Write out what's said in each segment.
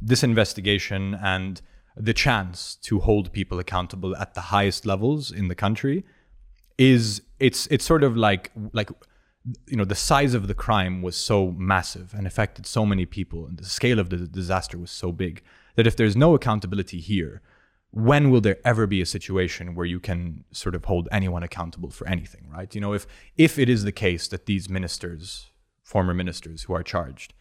this investigation and the chance to hold people accountable at the highest levels in the country is it's it's sort of like like you know the size of the crime was so massive and affected so many people and the scale of the disaster was so big that if there's no accountability here when will there ever be a situation where you can sort of hold anyone accountable for anything right? You know if if it is the case that these ministers former ministers who are charged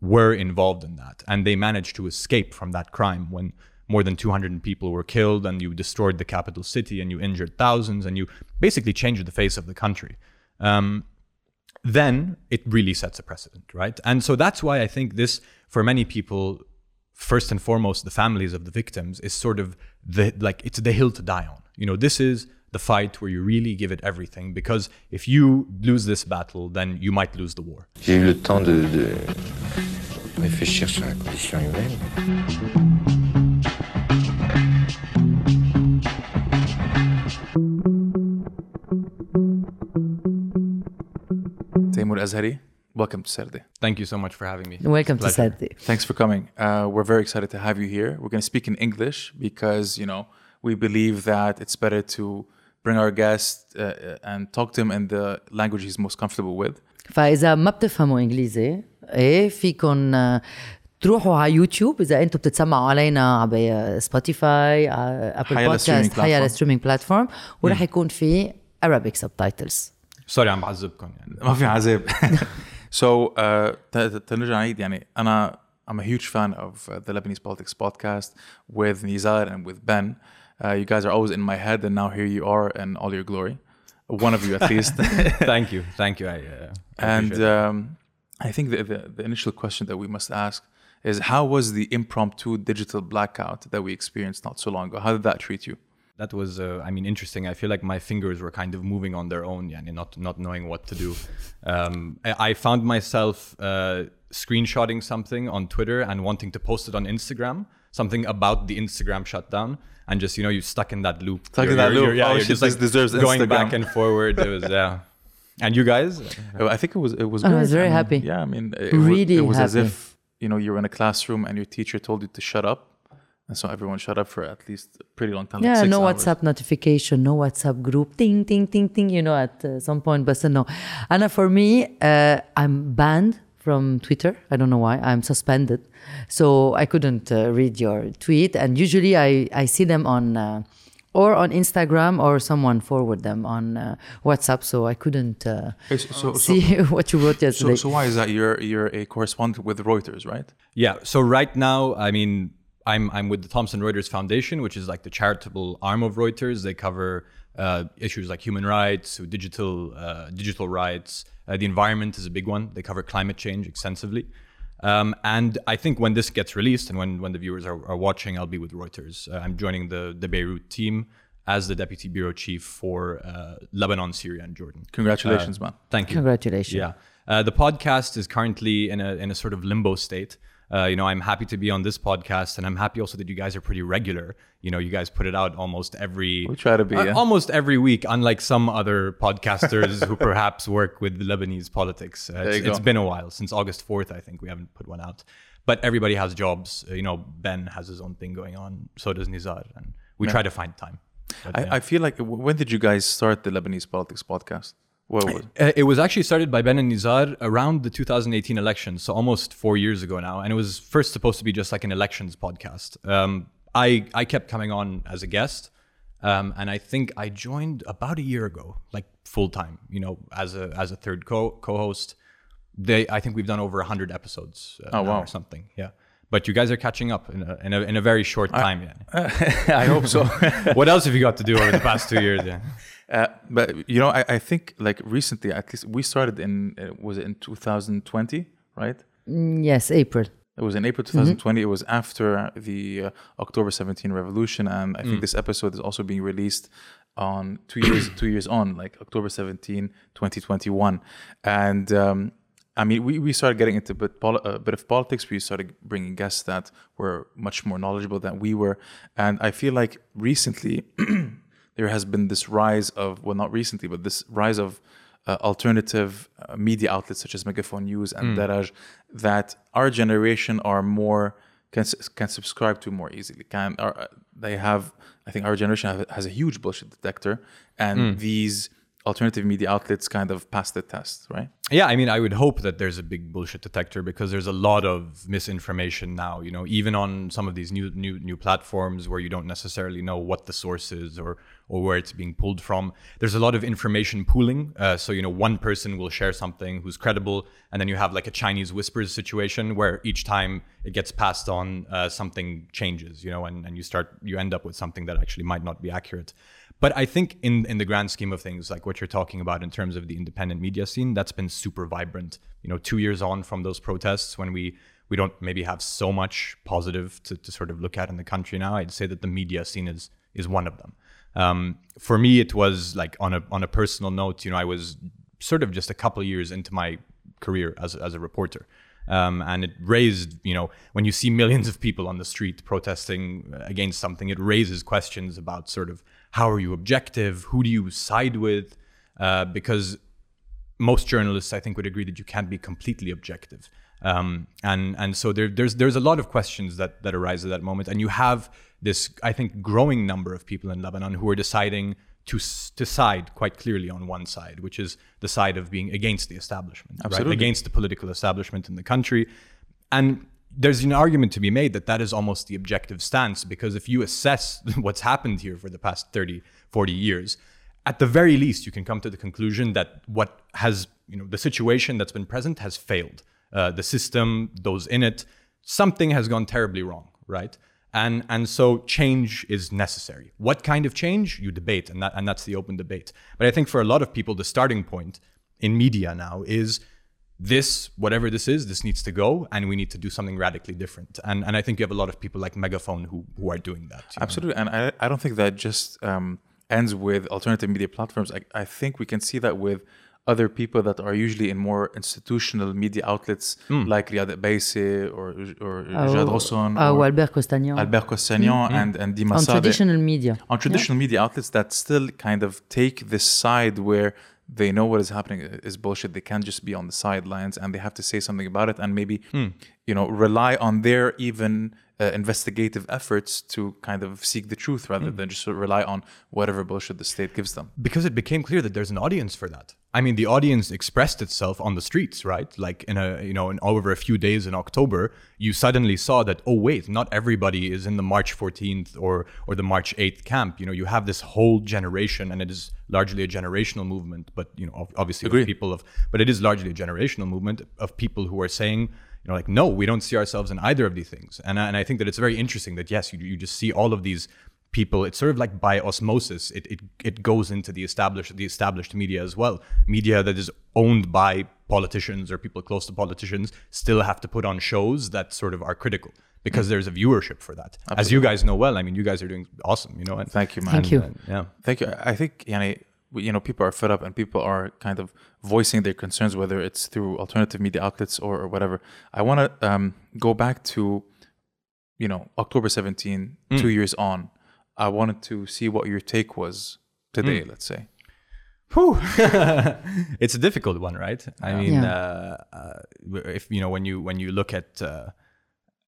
were involved in that and they managed to escape from that crime when more than 200 people were killed and you destroyed the capital city and you injured thousands and you basically changed the face of the country. Um, then it really sets a precedent right? And so that's why i think this for many people first and foremost the families of the victims is sort of the like it's the hill to die on. You know this is the fight where you really give it everything because if you lose this battle then you might lose the war J'ai eu le temps de, de réfléchir sur la condition humaine. Timour Azhari, welcome to Sarde. thank you so much for having me Welcome to Pleasure. Sarde. Thanks for coming. Uh, we're very excited to have you here. We're going to speak in English because, you know, we believe that it's better to bring our guest uh, and talk to him in the language he's most comfortable with. فاذا ما بتفهموا انجليزي ايه فيكم آه، تروحوا على يوتيوب اذا انتم بتتسمعوا علينا على سبوتيفاي ابل حيلا streaming بودكاست حيلا platform. ستريمينج بلاتفورم ورح يكون في Arabic subtitles سوري عم بعذبكم يعني ما في عذاب. so, uh, ت- ت- تنرجع نعيد يعني أنا I'm a huge fan of uh, the Lebanese Politics podcast with Nizar and with Ben. Uh, you guys are always in my head, and now here you are in all your glory. One of you at least. thank you thank you I, uh, And um, I think the, the, the initial question that we must ask is how was the impromptu digital blackout that we experienced not so long ago? How did that treat you? that was uh, i mean interesting i feel like my fingers were kind of moving on their own yani not not knowing what to do um, I, I found myself uh, screenshotting something on twitter and wanting to post it on instagram something about the instagram shutdown and just you know you're stuck in that loop Stuck in You're- that you're- loop. yeah Oh, you're shit, just like deserves going back and forward it was yeah and you guys Uh, I think it was it was. I was very mean, happy. Yeah, I mean, it, wa- Really it was as if you know you were in a classroom and your teacher told you to shut up, and so everyone shut up for at least a pretty long time. like Yeah, six no hours. WhatsApp notification, no WhatsApp group, ting, ting, ting, ting, you know, at uh, some point. But no. Anna, for me, uh, I'm banned from Twitter. I don't know why. I'm suspended. So I couldn't uh, read your tweet. And usually I, I see them on, uh, or on Instagram or someone forward them on uh, WhatsApp. So I couldn't uh, Hey, so, so, so, see what you wrote so, yesterday. so why is that? You're you're a correspondent with Reuters, right? Yeah. So right now, I mean, I'm I'm with the Thomson Reuters Foundation, which is like the charitable arm of Reuters. They cover uh, issues like human rights, digital uh, digital rights. Uh, the environment is a big one. They cover climate change extensively. Um, and I think when this gets released and when, when the viewers are, are watching, I'll be with Reuters. Uh, I'm joining the, the Beirut team as the deputy bureau chief for uh, Lebanon, Syria, and Jordan. Congratulations, man. Thank you. Congratulations. Yeah. Uh, the podcast is currently in a, in a sort of limbo state. Uh, you know, I'm happy to be on this podcast, and I'm happy also that you guys are pretty regular. You know, you guys put it out almost every. We try to be, uh, yeah. almost every week, unlike some other podcasters who perhaps work with Lebanese politics. Uh, it's, it's been a while since August 4th. I think we haven't put one out, but everybody has jobs. Uh, you know, Ben has his own thing going on. So does Nizar, and we try to find time. But, yeah. I, I feel like when did you guys start the Lebanese politics podcast? What was it? Uh, it was actually started by Ben and Nizar around the 2018 elections, so almost four years ago now. And it was first supposed to be just like an elections podcast. Um, I I kept coming on as a guest, um, and I think I joined about a year ago, like full time. You know, as a as a third co co-host. They I think we've done over 100 episodes. Uh, Oh, wow. or something. Yeah. But you guys are catching up in a, in a, in a very short time. Yeah. I hope so. what else have you got to do over the past two years? Yeah. Uh, but you know, I, I think like recently, at least we started in uh, was it in 2020, right? Mm, Yes, April. It was in April 2020. It was after the uh, October 17 revolution, and I think this episode is also being released on two years two years on, like October 17, 2021. And um, I mean, we, we started getting into a bit, poli- a bit of politics. We started bringing guests that were much more knowledgeable than we were, and I feel like recently there has been this rise of well, not recently, but this rise of uh, alternative uh, media outlets such as Megaphone News and Daraj that our generation are more can can subscribe to more easily. Can are, uh, they have? I think our generation have, has a huge bullshit detector, and Hmm. these alternative media outlets kind of pass the test, right? Yeah, I mean, I would hope that there's a big bullshit detector because there's a lot of misinformation now. You know, even on some of these new new new platforms where you don't necessarily know what the source is or or where it's being pulled from. There's a lot of information pooling. Uh, so you know, one person will share something who's credible, and then you have like a Chinese whispers situation where each time it gets passed on, uh, something changes. You know, and and you start you end up with something that actually might not be accurate. But I think in in the grand scheme of things, like what you're talking about in terms of the independent media scene, that's been super vibrant. You know, two years on from those protests, when we we don't maybe have so much positive to, to sort of look at in the country now, I'd say that the media scene is is one of them. Um, for me, it was like on a on a personal note. You know, I was sort of just a couple years into my career as as a reporter. Um, and it raised, you know, when you see millions of people on the street protesting against something, it raises questions about sort of how are you objective? Who do you side with? Uh, because most journalists, I think, would agree that you can't be completely objective. Um, and and so there, there's there's a lot of questions that that arise at that moment, and you have this, I think, growing number of people in Lebanon who are deciding to to side quite clearly on one side, which is the side of being against the establishment, Absolutely. right? Against the political establishment in the country, and there's an argument to be made that that is almost the objective stance because if you assess what's happened here for the past 30 40 years at the very least you can come to the conclusion that what has you know the situation that's been present has failed. Uh, the system those in it something has gone terribly wrong right? And and so change is necessary. What kind of change? You debate and that and that's the open debate. But i think for a lot of people the starting point in media now is this, whatever this is, this needs to go, and we need to do something radically different. And and I think you have a lot of people like Megaphone who who are doing that. you know. Absolutely, and I, I don't think that just um, ends with alternative media platforms. I, I think we can see that with other people that are usually in more institutional media outlets like Riyad Kobeissi or or Jad Ghosn uh, or Albert Kostanian. Albert Kostanian and and Dima on Sadek. traditional media. on traditional media outlets that still kind of take this side where they know what is happening uh, is bullshit. They can't just be on the sidelines and they have to say something about it and maybe, hmm. you know, rely on their even uh, investigative efforts to kind of seek the truth rather hmm. than just rely on whatever bullshit the state gives them. because it became clear that there's an audience for that. I mean, the audience expressed itself on the streets, right? Like in a you know, in over a few days in October, you suddenly saw that oh wait, not everybody is in the March 14th or or the March 8th camp. You know, you have this whole generation, and it is largely a generational movement. But you know, obviously, Agreed. people of, but it is largely a generational movement of people who are saying. You know, like no, we don't see ourselves in either of these things, and I- and I think that it's very interesting that yes, you you just see all of these people it's sort of like by osmosis it, it it goes into the established the established media as well media that is owned by politicians or people close to politicians still have to put on shows that sort of are critical because there's a viewership for that as you guys know well i mean you guys are doing awesome you know and Thank you, man. Thank you. and, yeah Thank you. I think yani, we- you know people are fed up and people are kind of voicing their concerns, whether it's through alternative media outlets or, or whatever. I want to um, go back to you know October 17, two years on. I wanted to see what your take was today. Let's say. Whew. it's a difficult one, right? I mean, Yeah. uh, uh, if you know when you when you look at uh,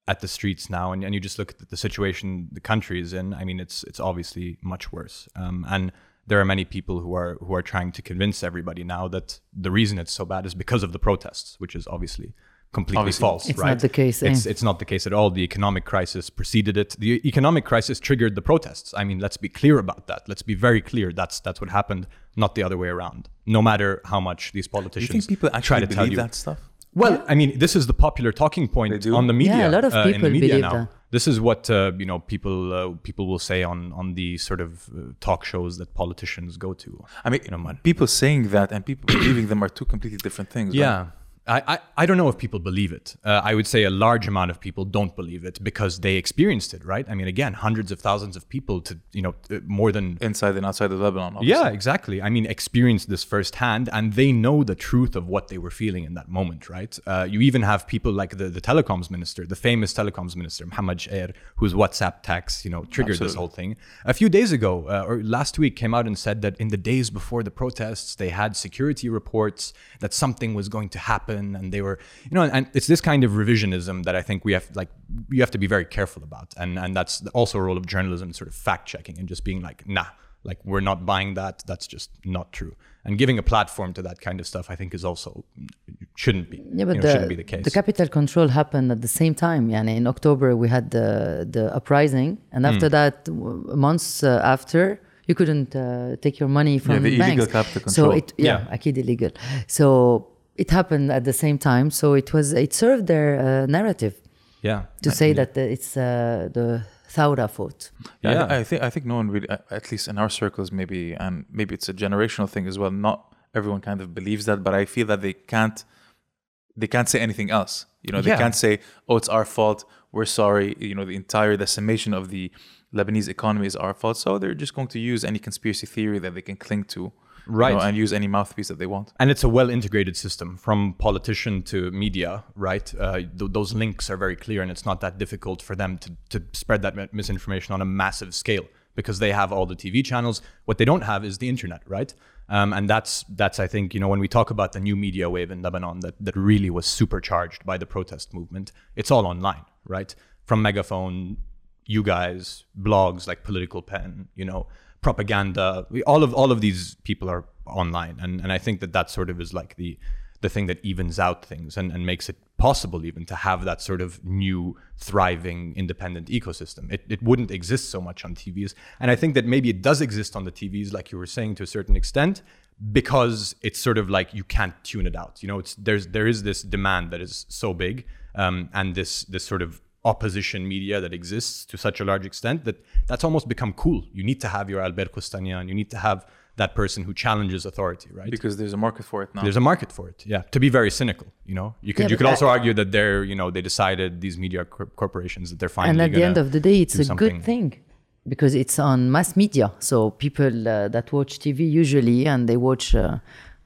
at the streets now and, and you just look at the situation the country is in, I mean, it's it's obviously much worse. Um, and there are many people who are who are trying to convince everybody now that the reason it's so bad is because of the protests, which is obviously completely Obviously. false. It's right? not the case, eh? It's it's not the case at all. The economic crisis preceded it. The economic crisis triggered the protests. I mean, let's be clear about that. Let's be very clear. That's that's what happened, not the other way around. No matter how much these Do you politicians think people try actually to tell you. that stuff? Well, I mean, this is the popular talking point on the media. Yeah, a lot of uh, in the people media believe now. that. This is what uh, you know. People uh, people will say on on the sort of uh, talk shows that politicians go to. I mean, you know, man. people saying that and people believing them are two completely different things. right? I, I, I don't know if people believe it. Uh, I would say a large amount of people don't believe it because they experienced it, right? I mean, again, hundreds of thousands of people to, you know, uh, more than Inside and outside of Lebanon. Obviously. yeah, exactly. I mean, experienced this firsthand, and they know the truth of what they were feeling in that moment, right? Uh, you even have people like the, the telecoms minister, the famous telecoms minister, Mohammed Choucair, whose WhatsApp text, you know, triggered this whole thing. A few days ago, uh, or last week, came out and said that in the days before the protests, they had security reports that something was going to happen happen and they were you know and it's this kind of revisionism that i think we have like you have to be very careful about and and that's also a role of journalism sort of fact checking and just being like nah like we're not buying that that's just not true and giving a platform to that kind of stuff i think is also shouldn't be Yeah, but you know, the, shouldn't be the case the capital control happened at the same time. Yani in October we had the the uprising, and Hmm. after that, months uh, after, you couldn't uh, take your money from the illegal banks. capital So control. it yeah, Yeah. akid illegal. So it happened at the same time. So it was it served their uh, narrative yeah to say that uh, it's uh, the Thawra fault. Yeah, Yeah. I, I think I think no one really, at least in our circles, maybe, and maybe it's a generational thing as well. Not everyone kind of believes that, but I feel that they can't, they can't say anything else. You know, they Yeah. can't say, "Oh, it's our fault. We're sorry." You know, the entire decimation of the Lebanese economy is our fault. So they're just going to use any conspiracy theory that they can cling to, you Right. know, and use any mouthpiece that they want. and it's a well integrated system from politician to media right uh, th- those links are very clear and it's not that difficult for them to, to spread that misinformation on a massive scale because they have all the tv channels what they don't have is the internet right um, and that's that's i think you know when we talk about the new media wave in lebanon that, that really was supercharged by the protest movement it's all online right from megaphone you guys, blogs like Political Pen, you know, propaganda. We, all of all of these people are online, and and I think that that sort of is like the the thing that evens out things and, and makes it possible even to have that sort of new thriving independent ecosystem it, it wouldn't exist so much on tvs and i think that maybe it does exist on the tvs like you were saying to a certain extent because it's sort of like you can't tune it out you know it's there's there is this demand that is so big um, and this this sort of opposition media that exists to such a large extent that that's almost become cool. You need to have your Albert Kostanian. You need to have that person who challenges authority, right? Because there's a market for it now. There's a market for it. Yeah. To be very cynical, you know, you could Yeah, you but could also argue that they're you know they decided these media cor- corporations that they're finally and at the end of the day it's a good thing because it's on mass media so people uh, that watch tv usually and they watch uh,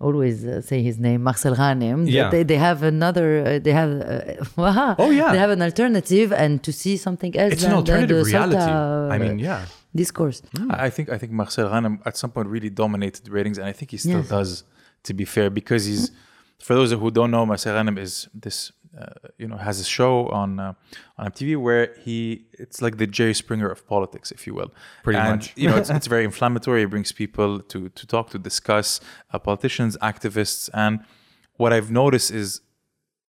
always uh, say his name Marcel Ghanem Yeah. they, they have another uh, they have uh, Oh, yeah. they have an alternative and to see something else It's an than alternative the reality. Salta, I mean, uh, yeah. discourse I I think I think Marcel Ghanem at some point really dominated the ratings, and I think he still Yes. does. To be fair, because he's for those who don't know, Marcel Ghanem is this you know has a show on uh, on MTV where he it's like the Jerry Springer of politics, if you will. Pretty and, much. you know, it's, it's very inflammatory. He brings people to to talk to discuss uh, politicians, activists, and what I've noticed is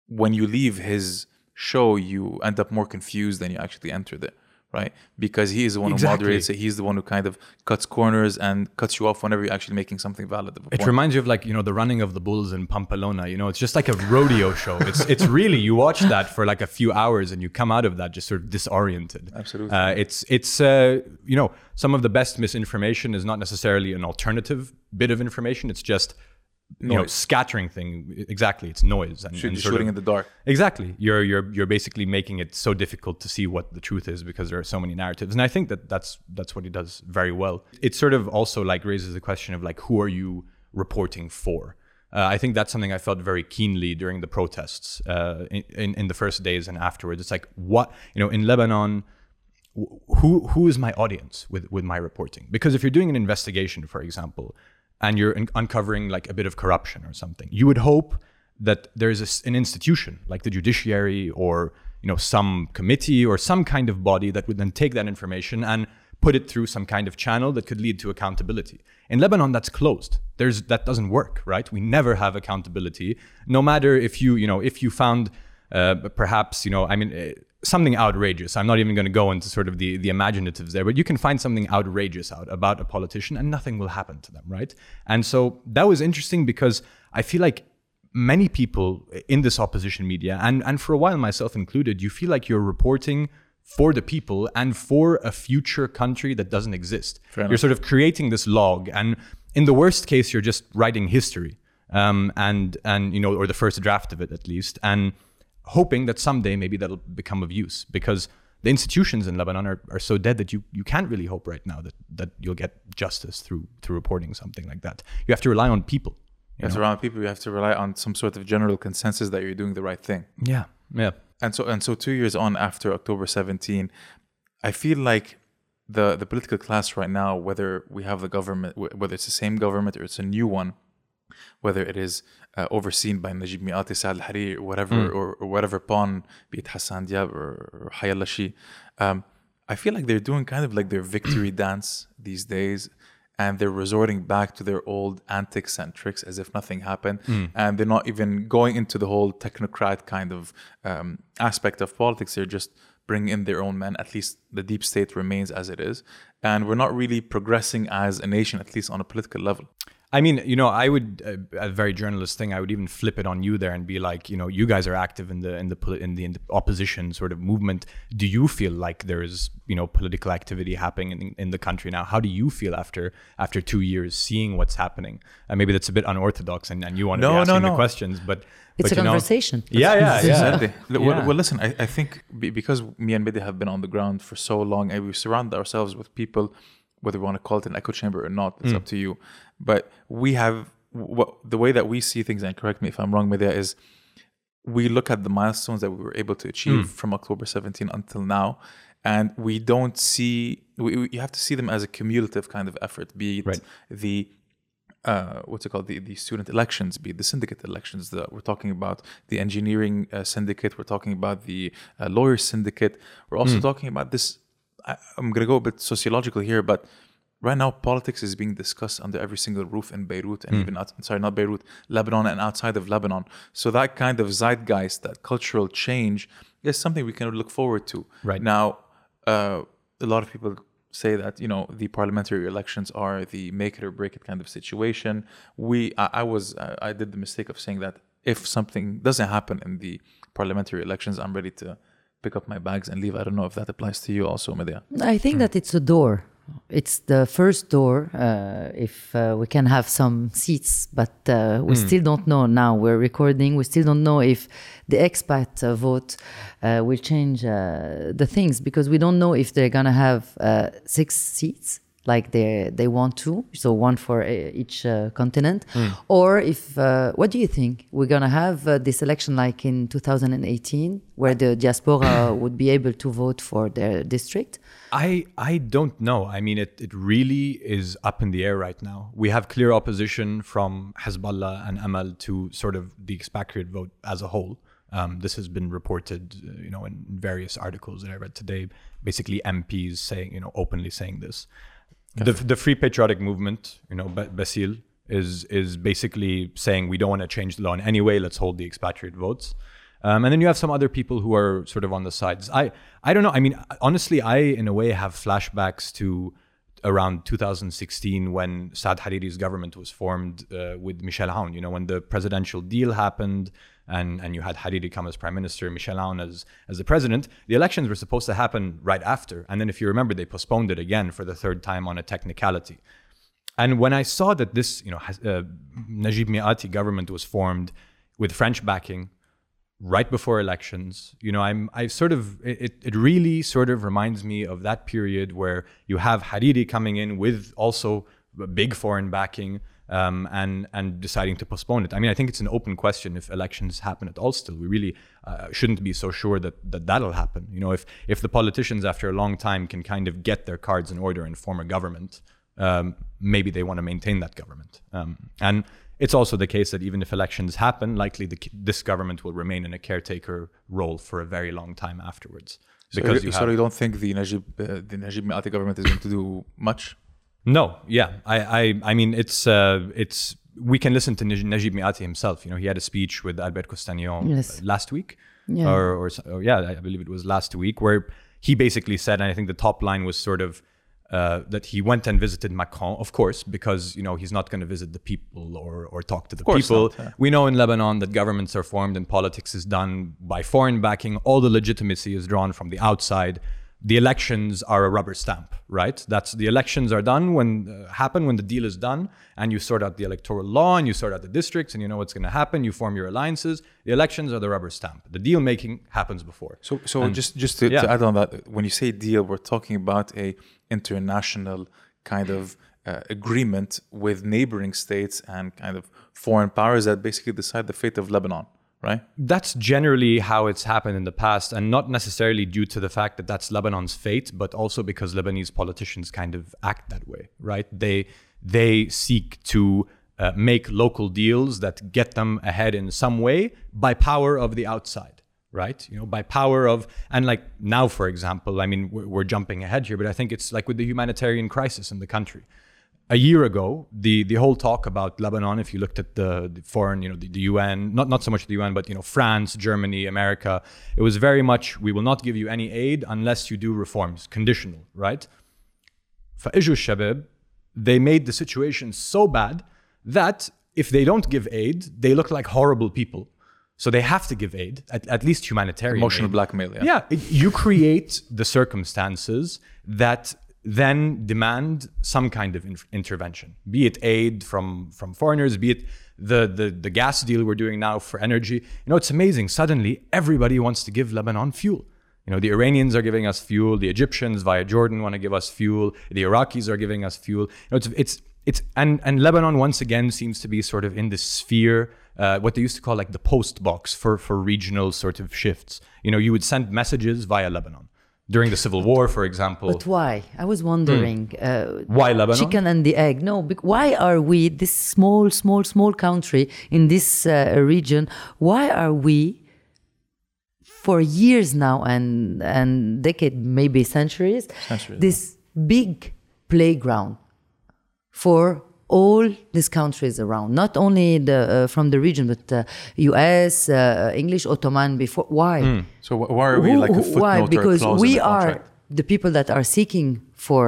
when you leave his show, you end up more confused than you actually entered it, right? Because he is the one Exactly. who moderates it. He's the one who kind of cuts corners and cuts you off whenever you're actually making something valid. It point. reminds you of like you know the running of the bulls in Pamplona. You know, it's just like a rodeo show. It's it's really you watch that for like a few hours and you come out of that just sort of disoriented. Absolutely. Uh, it's it's uh, you know some of the best misinformation is not necessarily an alternative bit of information. It's just you know scattering thing. Exactly, it's noise and, Shoot- and shooting of- in the dark. Exactly. You're you're you're basically making it so difficult to see what the truth is because there are so many narratives. And I think that that's that's what he does very well. It sort of also like raises the question of like who are you reporting for? Uh, I think that's something I felt very keenly during the protests uh, in, in in the first days and afterwards. It's like what you know in Lebanon who who is my audience with with my reporting because if you're doing an investigation for example and you're un- uncovering like a bit of corruption or something you would hope that there's a s an institution like the judiciary or you know some committee or some kind of body that would then take that information and put it through some kind of channel that could lead to accountability. In lebanon that's closed. There's that doesn't work right? We never have accountability. No matter if you you know if you found uh, perhaps you know i mean uh, something outrageous. I'm not even going to go into sort of the the imaginatives there but you can find something outrageous out about a politician and nothing will happen to them right? And so that was interesting because i feel like many people in this opposition media and and for a while myself included you feel like you're reporting for the people and for a future country that doesn't exist. You're sort of creating this log and in the worst case you're just writing history um, and and you know or the first draft of it at least and hoping that someday maybe that'll become of use because the institutions in Lebanon are, are so dead that you, you can't really hope right now that, that you'll get justice through through reporting something like that. You have to rely on people. You have to rely on people. You have to rely on some sort of general consensus that you're doing the right thing. Yeah. Yeah. And so and so two years on after October 17, I feel like the the political class right now, whether we have the government, whether it's the same government or it's a new one, whether it is uh, overseen by Najib Mikati, Saad al-Hariri, or whatever, or, or whatever pawn, be it Hassan Diab or, or Hayallah Shi, um, I feel like they're doing kind of like their victory dance these days and they're resorting back to their old antics and tricks as if nothing happened. And they're not even going into the whole technocrat kind of um, aspect of politics. They're just bringing in their own men. At least the deep state remains as it is. And we're not really progressing as a nation at least on a political level I mean, you know, I would uh, a very journalist thing. I would even flip it on you there and be like, you know, you guys are active in the in the in the, in the opposition sort of movement. Do you feel like there is you know political activity happening in, in the country now? How do you feel after after two years seeing what's happening? And maybe that's a bit unorthodox, and, and you want to No, be no, asking the questions, but It's but, a you know- conversation. yeah, yeah, yeah. Exactly. L- Well, well, listen, I, I think because me and Bidi have been on the ground for so long and we surround ourselves with people, whether we want to call it an echo chamber or not, it's up to you. But we have what the way that we see things, and correct me if I'm wrong, Medea, is we look at the milestones that we were able to achieve from October 17 until now, and we don't see, we, we, you have to see them as a cumulative kind of effort, be it Right. the uh, what's it called the, the student elections be it the syndicate elections that we're talking about the engineering uh, syndicate we're talking about the uh, lawyer syndicate. We're also talking about this I, i'm going to go a bit sociological here but right now politics is being discussed under every single roof in beirut and even out, sorry not beirut lebanon and outside of lebanon so that kind of zeitgeist that cultural change is something we can look forward to Right. now uh, a lot of people say that you know the parliamentary elections are the make it or break it kind of situation. We, I, I was, I, I did the mistake of saying that if something doesn't happen in the parliamentary elections, I'm ready to pick up my bags and leave. I don't know if that applies to you also, Medea. I think that it's a door. It's the first door. Uh, if uh, we can have some seats, but uh, we still don't know now. We're recording. We still don't know if the expat uh, vote uh, will change uh, the things because we don't know if they're gonna have uh, six seats like they they want to. So one for uh, each uh, continent, or if uh, what do you think we're gonna have uh, this election like in 2018, where the diaspora would be able to vote for their district? I I don't know. I mean, it it really is up in the air right now. We have clear opposition from Hezbollah and Amal to sort of the expatriate vote as a whole. Um, this has been reported, uh, you know, in various articles that I read today. Basically, MPs saying, you know, openly saying this. The the Free Patriotic Movement, you know, Ba- Bassil is is basically saying we don't want to change the law in any way. Let's hold the expatriate votes. Um, and then you have some other people who are sort of on the sides. I I don't know. I mean, honestly, I in a way have flashbacks to around 2016 when Saad Hariri's government was formed uh, with Michel Aoun. You know, when the presidential deal happened and and you had Hariri come as prime minister, Michel Aoun as as the president. The elections were supposed to happen right after, and then if you remember, they postponed it again for the third time on a technicality. And when I saw that this, you know, uh, Najib Mikati government was formed with French backing right before elections, you know, I'm, I sort of, it, it really sort of reminds me of that period where you have Hariri coming in with also big foreign backing um, and and deciding to postpone it. I mean, I think it's an open question if elections happen at all. Still, we really uh, shouldn't be so sure that, that that'll happen. You know, if if the politicians after a long time can kind of get their cards in order and form a government, um, maybe they want to maintain that government. Um, and it's also the case that even if elections happen, likely the, this government will remain in a caretaker role for a very long time afterwards. Because you so have- you don't think the Najib, uh, the Najib Mikati government is going to do much? No, yeah, I, I, I mean, it's, uh, it's. We can listen to Najib Mikati himself. You know, he had a speech with Albert Kostanian Yes. last week, Yeah. or, or, or yeah, I believe it was last week, where he basically said, and I think the top line was sort of uh, that he went and visited Macron, of course, because you know he's not going to visit the people or or talk to the people. not, yeah. We know in Lebanon that governments are formed and politics is done by foreign backing. All the legitimacy is drawn from the outside. The elections are a rubber stamp, right? That's the elections are done when uh, happen when the deal is done, and you sort out the electoral law and you sort out the districts, and you know what's going to happen. You form your alliances. The elections are the rubber stamp. The deal making happens before. So, so just just to, yeah. to add on that, when you say deal, we're talking about a international kind of uh, agreement with neighboring states and kind of foreign powers that basically decide the fate of Lebanon, right? That's generally how it's happened in the past, and not necessarily due to the fact that that's Lebanon's fate, but also because Lebanese politicians kind of act that way, right? They they seek to uh, make local deals that get them ahead in some way by power of the outside right you know by power of and like now for example i mean we're, we're jumping ahead here but i think it's like with the humanitarian crisis in the country a year ago, the the whole talk about Lebanon, if you looked at the, the foreign, you know, the, the, UN, not not so much the UN, but you know, France, Germany, America, it was very much we will not give you any aid unless you do reforms, conditional, right? For Iju Shabab, they made the situation so bad that if they don't give aid, they look like horrible people. So they have to give aid, at, at least humanitarian. Emotional aid. blackmail. Yeah, yeah it, you create the circumstances that then demand some kind of in- intervention, be it aid from from foreigners, be it the, the the gas deal we're doing now for energy. You know, it's amazing. Suddenly, everybody wants to give Lebanon fuel. You know, the Iranians are giving us fuel. The Egyptians via Jordan want to give us fuel. The Iraqis are giving us fuel. You know, it's it's it's and and Lebanon once again seems to be sort of in this sphere, uh, what they used to call like the post box for for regional sort of shifts. You know, you would send messages via Lebanon during the civil war, for example. But why? I was wondering. Uh, Why Lebanon? Chicken and the egg. No, why are we this small, small, small country in this uh, region? Why are we, for years now and and decade, maybe centuries, Centuries, this big playground for all these countries around, not only the uh, from the region, but uh, U.S., uh, English, Ottoman. Before why? So wh- why are we Who- like a footnote why? or a Because clause in we the are the people that are seeking for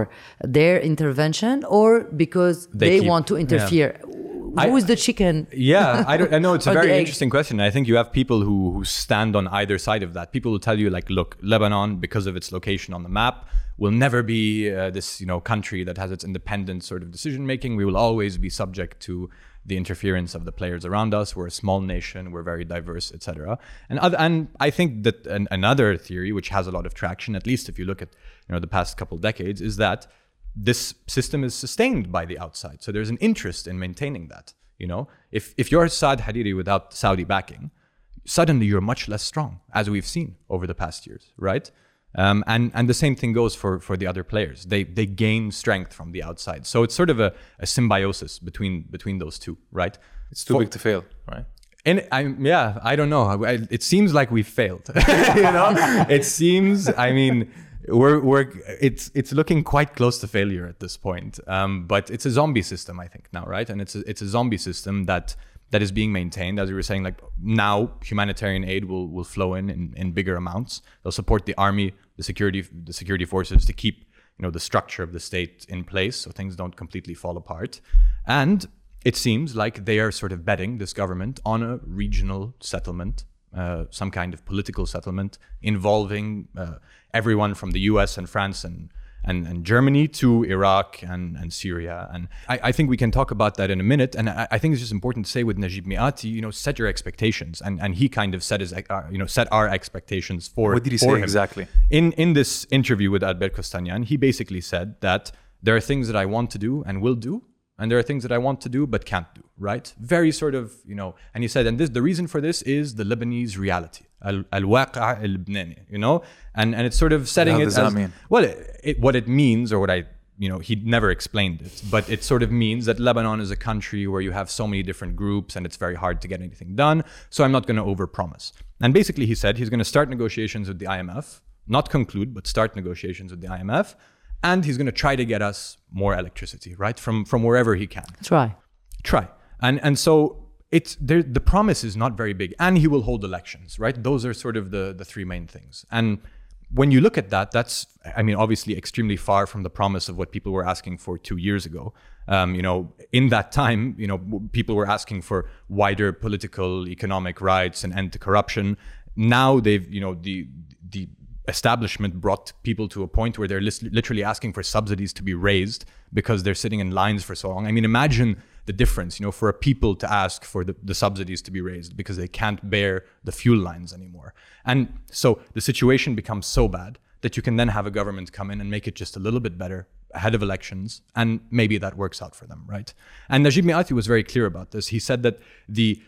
their intervention, or because They they, keep- want to yeah. interfere. I- Who is the chicken? Yeah, I don't. I know it's a very interesting question. I think you have people who who stand on either side of that. People will tell you like, look, Lebanon, because of its location on the map, will never be uh, this you know country that has its independent sort of decision making. We will always be subject to the interference of the players around us. We're a small nation. We're very diverse, etc. And other, and I think that an, another theory, which has a lot of traction, at least if you look at you know the past couple decades, is that this system is sustained by the outside. So there's an interest in maintaining that. You know, if if you're Saad Hariri without Saudi backing, suddenly you're much less strong, as we've seen over the past years, right? Um, and and the same thing goes for for the other players. They they gain strength from the outside. So it's sort of a, a symbiosis between between those two, right? It's too For- big to fail, right? and I, yeah, I don't know. I, it seems like we failed. you know, it seems. I mean, we're we're it's it's looking quite close to failure at this point. Um, but it's a zombie system, I think now, right? And it's a, it's a zombie system that that is being maintained, as we were saying. Like now, humanitarian aid will will flow in in, in bigger amounts. They'll support the army, the security the security forces to keep you know the structure of the state in place, so things don't completely fall apart. And it seems like they are sort of betting this government on a regional settlement, uh, some kind of political settlement involving uh, everyone from the U.S. and France and and, and Germany to Iraq and, and Syria. And I, I think we can talk about that in a minute. And I, I think it's just important to say with Najib Mikati, you know, set your expectations. And and he kind of set his, uh, you know, set our expectations for. What did he say him. exactly? In in this interview with Albert Kostanian, he basically said that there are things that I want to do and will do, and there are things that I want to do but can't do. Right? Very sort of, you know. And he said, and this the reason for this is the Lebanese reality, al al-waqi' al-Lebanese, you know, and and it's sort of setting What it does that as mean? well. It, it, what it means, or what I you know, he never explained it, but it sort of means that Lebanon is a country where you have so many different groups and it's very hard to get anything done. So I'm not going to overpromise. And basically, he said he's going to start negotiations with the IMF, not conclude, but start negotiations with the IMF, and he's going to try to get us more electricity, right, from from wherever he can. Try. try. And and so it's there the promise is not very big. And he will hold elections right? Those are sort of the the three main things. And when you look at that that's i mean obviously extremely far from the promise of what people were asking for two years ago. Um, you know in that time you know people were asking for wider political economic rights and end to corruption now they've you know the the establishment brought people to a point where they're literally asking for subsidies to be raised because they're sitting in lines for so long. I mean, imagine the difference, you know, for a people to ask for the, the subsidies to be raised because they can't bear the fuel lines anymore. And so the situation becomes so bad that you can then have a government come in and make it just a little bit better ahead of elections, and maybe that works out for them, right? And Najib Mikati was very clear about this. He said that the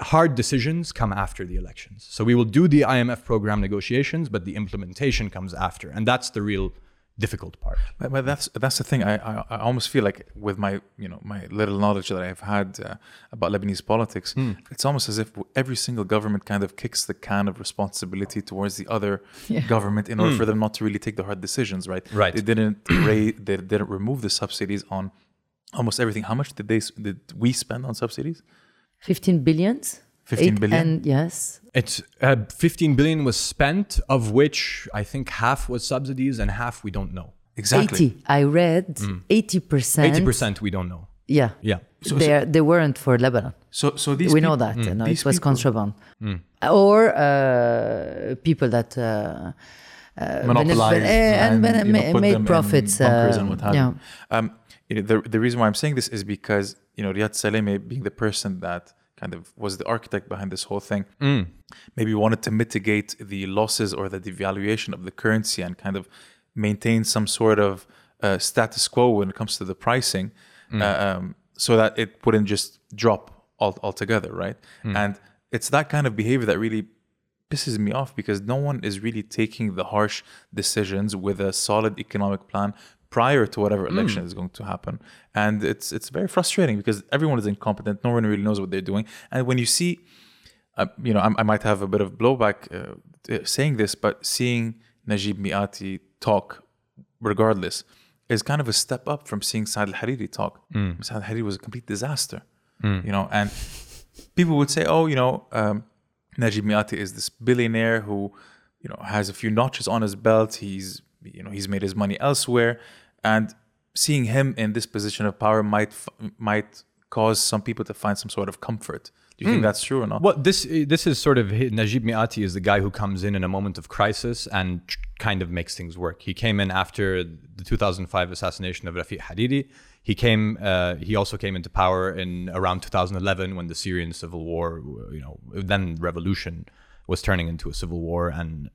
hard decisions come after the elections. So we will do the IMF program negotiations, but the implementation comes after. And that's the real difficult part. But, but that's that's the thing. I, I I almost feel like with my you know my little knowledge that I've had uh, about Lebanese politics, Hmm. it's almost as if every single government kind of kicks the can of responsibility towards the other government in order for them not to really take the hard decisions. Right. Right. They didn't raise. They didn't remove the subsidies on almost everything. How much did they did we spend on subsidies? 15 billions 15 Eight- billion? and yes It's uh, 15 billion was spent, of which I think half was subsidies and half we don't know. Exactly. 80 i read 80% 80% we don't know. yeah Yeah. they, are, they weren't for lebanon So so these we know that you know, these it was people- contraband or uh, people that uh, monopolized Vene- and and, you know, made them in profits, bunkers uh, and what have yeah. you. Um, you know, the, the reason why I'm saying this is because you know Riyad Salameh being the person that kind of was the architect behind this whole thing, maybe wanted to mitigate the losses or the devaluation of the currency and kind of maintain some sort of uh, status quo when it comes to the pricing, uh, um, so that it wouldn't just drop all, altogether, right? And it's that kind of behavior that really pisses me off because no one is really taking the harsh decisions with a solid economic plan prior to whatever election is going to happen. And it's it's very frustrating because everyone is incompetent. No one really knows what they're doing. And when you see uh, you know I, I might have a bit of blowback uh, saying this but seeing Najib Mikati talk regardless is kind of a step up from seeing Saad al-Hariri talk. Saad al-Hariri was a complete disaster you know and people would say, oh, you know, um, Najib Mikati is this billionaire who, you know, has a few notches on his belt. He's, you know, he's made his money elsewhere, and seeing him in this position of power might might cause some people to find some sort of comfort. Do you think that's true or not? Well, this this is sort of Najib Mikati is the guy who comes in in a moment of crisis and kind of makes things work. He came in after the 2005 assassination of Rafiq Hariri. He came. Uh, he also came into power in around 2011 when the Syrian civil war, you know, then revolution was turning into a civil war and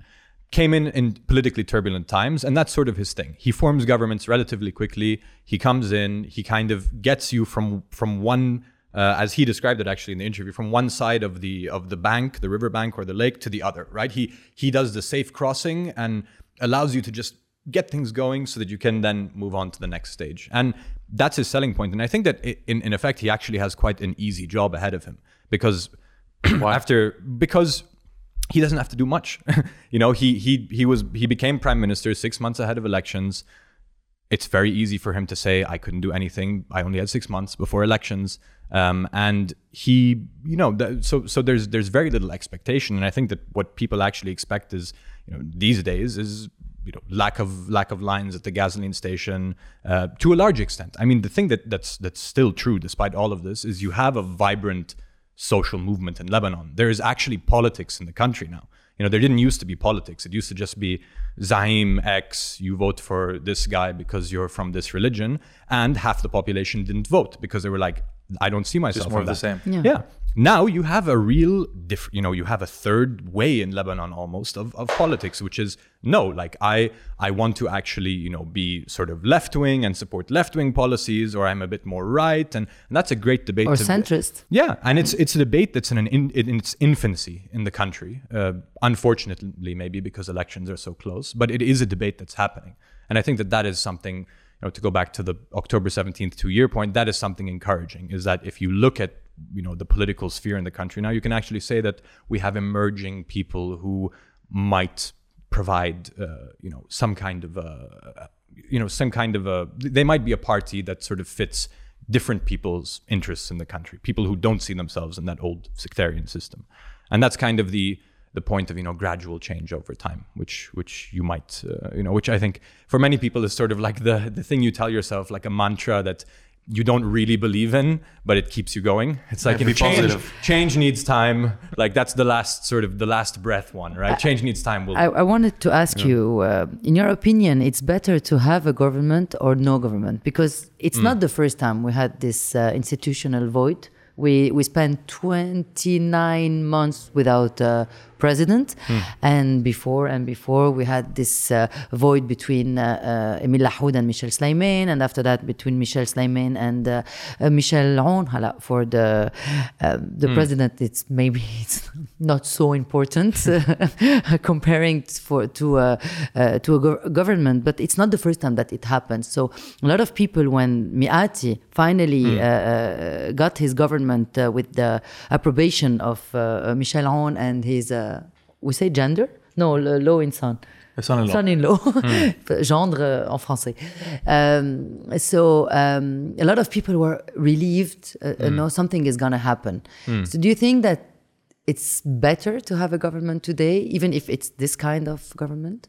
came in in politically turbulent times and that's sort of his thing. He forms governments relatively quickly. He comes in. He kind of gets you from from one uh, as he described it actually in the interview from one side of the of the bank the river bank or the lake to the other right? He he does the safe crossing and allows you to just get things going so that you can then move on to the next stage. And that's his selling point. And i think that in, in effect he actually has quite an easy job ahead of him because after because he doesn't have to do much. you know, he he he was he became prime minister six months ahead of elections. It's very easy for him to say, "I couldn't do anything. I only had six months before elections." Um, and he, you know, th- so so there's there's very little expectation, and I think that what people actually expect is, you know, these days is you know lack of lack of lines at the gasoline station uh, to a large extent. I mean, the thing that that's that's still true despite all of this is you have a vibrant social movement in Lebanon. There is actually politics in the country now. You know, there didn't used to be politics. It used to just be Zaim X, you vote for this guy because you're from this religion, and half the population didn't vote because they were like, I don't see myself. more in of the same. Yeah. Yeah. Now you have a real diff- you know, you have a third way in Lebanon almost of, of politics, which is no, like I I want to actually, you know, be sort of left wing and support left wing policies, or I'm a bit more right, and, and that's a great debate. or to- centrist yeah, and it's it's a debate that's in an in, in its infancy in the country. Uh, unfortunately, maybe because elections are so close, but it is a debate that's happening, and I think that that is something. Know, to go back to the October seventeenth two-year point, that is something encouraging. Is that if you look at you know the political sphere in the country now, you can actually say that we have emerging people who might provide uh, you know some kind of a you know some kind of a they might be a party that sort of fits different people's interests in the country people who don't see themselves in that old sectarian system and that's kind of the the point of you know gradual change over time which which you might uh, you know which i think for many people is sort of like the the thing you tell yourself like a mantra that you don't really believe in but it keeps you going it's like you know, be change, positive. change needs time like that's the last sort of the last breath one right change needs time will I, I wanted to ask you, uh, in your opinion, it's better to have a government or no government? Because it's Hmm. not the first time we had this uh, institutional void. We we spent 29 months without uh, president. And before and before, we had this uh, void between uh, uh, Emile Lahoud and Michel Sleiman, and after that, between Michel Sleiman and uh, uh, Michel Aoun. Hala, For the uh, the president, it's maybe it's not so important comparing for to a uh, to a gov- government, but it's not the first time that it happens. So a lot of people, when Mikati finally uh, uh, got his government uh, with the approbation of uh, Michel Aoun and his, uh, we say gender? No, le- law in son. Son-in-law. Son-in-law, gendre euh, en français. Um, so um, a lot of people were relieved. Uh, uh, no, something is gonna happen. So do you think that it's better to have a government today, even if it's this kind of government?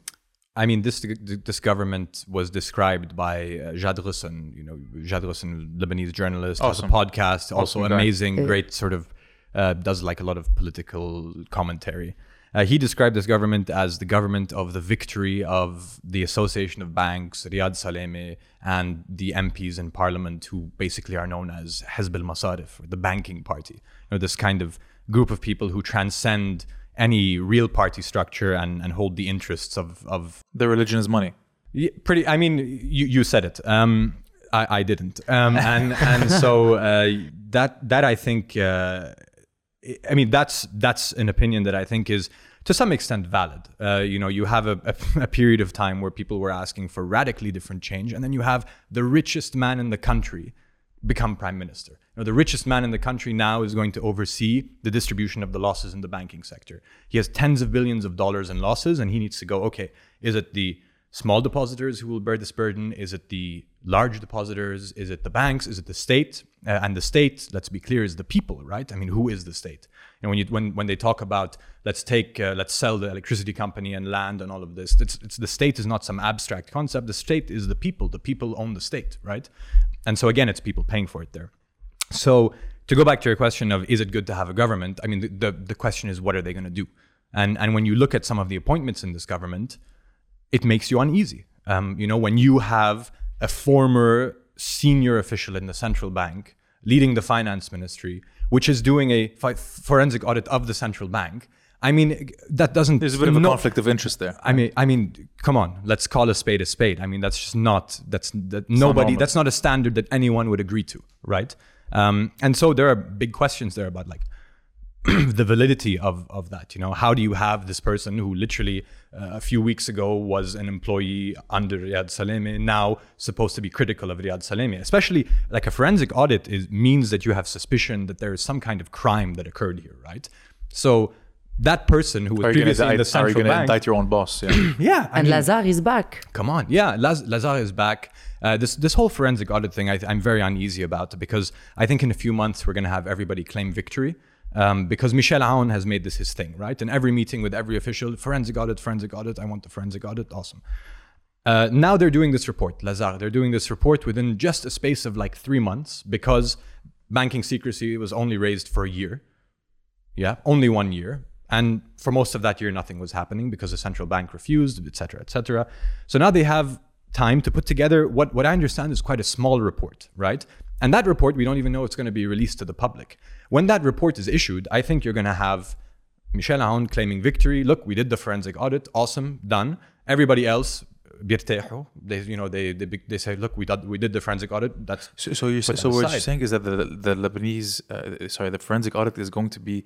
I mean, this this government was described by uh, Jad Ghosn, you know, Jad Ghosn, Lebanese journalist, Awesome. has a podcast, also guy. amazing, great sort of, uh, does like a lot of political commentary. Uh, he described this government as the government of the victory of the Association of Banks, Riyad Salameh, and the MPs in parliament who basically are known as Hezb al-Masarif, or the banking party. You know, this kind of group of people who transcend any real party structure and, and hold the interests of, of The religion is money. yeah, pretty. I mean, you you said it. Um, I, I didn't. Um, and and so uh, that that I think. Uh, I mean, that's that's an opinion that I think is to some extent valid. Uh, you know, you have a, a, period of time where people were asking for radically different change, and then you have the richest man in the country become prime minister. You know, the richest man in the country now is going to oversee the distribution of the losses in the banking sector. He has tens of billions of dollars in losses, and he needs to go. Okay, is it the small depositors who will bear this burden? Is it the large depositors? Is it the banks? Is it the state? Uh, and the state, let's be clear, is the people, right? I mean, who is the state? And when you when when they talk about let's take uh, let's sell the electricity company and land and all of this, it's, it's the state is not some abstract concept. The state is the people. The people own the state, right? And so again, it's people paying for it there. So to go back to your question of is it good to have a government? I mean, the the, the question is what are they going to do? And and when you look at some of the appointments in this government, it makes you uneasy. Um, you know, when you have a former senior official in the central bank leading the finance ministry, which is doing a fi- forensic audit of the central bank. I mean, that doesn't. There's a bit of a no- conflict of interest there. I mean, I mean, come on, let's call a spade a spade. I mean, that's just not that's that nobody. normal. That's not a standard that anyone would agree to, right? Um, and so there are big questions there about like the validity of of that. You know, how do you have this person who literally uh, a few weeks ago was an employee under Riyad Salameh now supposed to be critical of Riyad Salameh? Especially like a forensic audit is means that you have suspicion that there is some kind of crime that occurred here, right? So. That person who was Are you previously in the going central to bank, indict your own boss? Yeah. yeah, I and mean- Lazard is back. Come on, yeah, Laz- Lazard is back. Uh, this this whole forensic audit thing, I, I'm very uneasy about because I think in a few months we're going to have everybody claim victory. Um, because Michel Aoun has made this his thing, right? In every meeting with every official, forensic audit, forensic audit. I want the forensic audit. Awesome. Uh, now they're doing this report, Lazard. They're doing this report within just a space of like three months because banking secrecy was only raised for a year. Yeah, only one year. And for most of that year, nothing was happening because the central bank refused, et cetera, et cetera. So now they have time to put together what, what I understand is quite a small report, right? And that report, we don't even know it's going to be released to the public. When that report is issued, I think you're going to have Michel Aoun claiming victory. Look, we did the forensic audit. Awesome, done. Everybody else, بيرتاحوا. They, you know, they, they, they say, look, we did, we did the forensic audit. That's So, so, you're, Put so that what you're aside. saying is that the, the Lebanese, uh, sorry, the forensic audit is going to be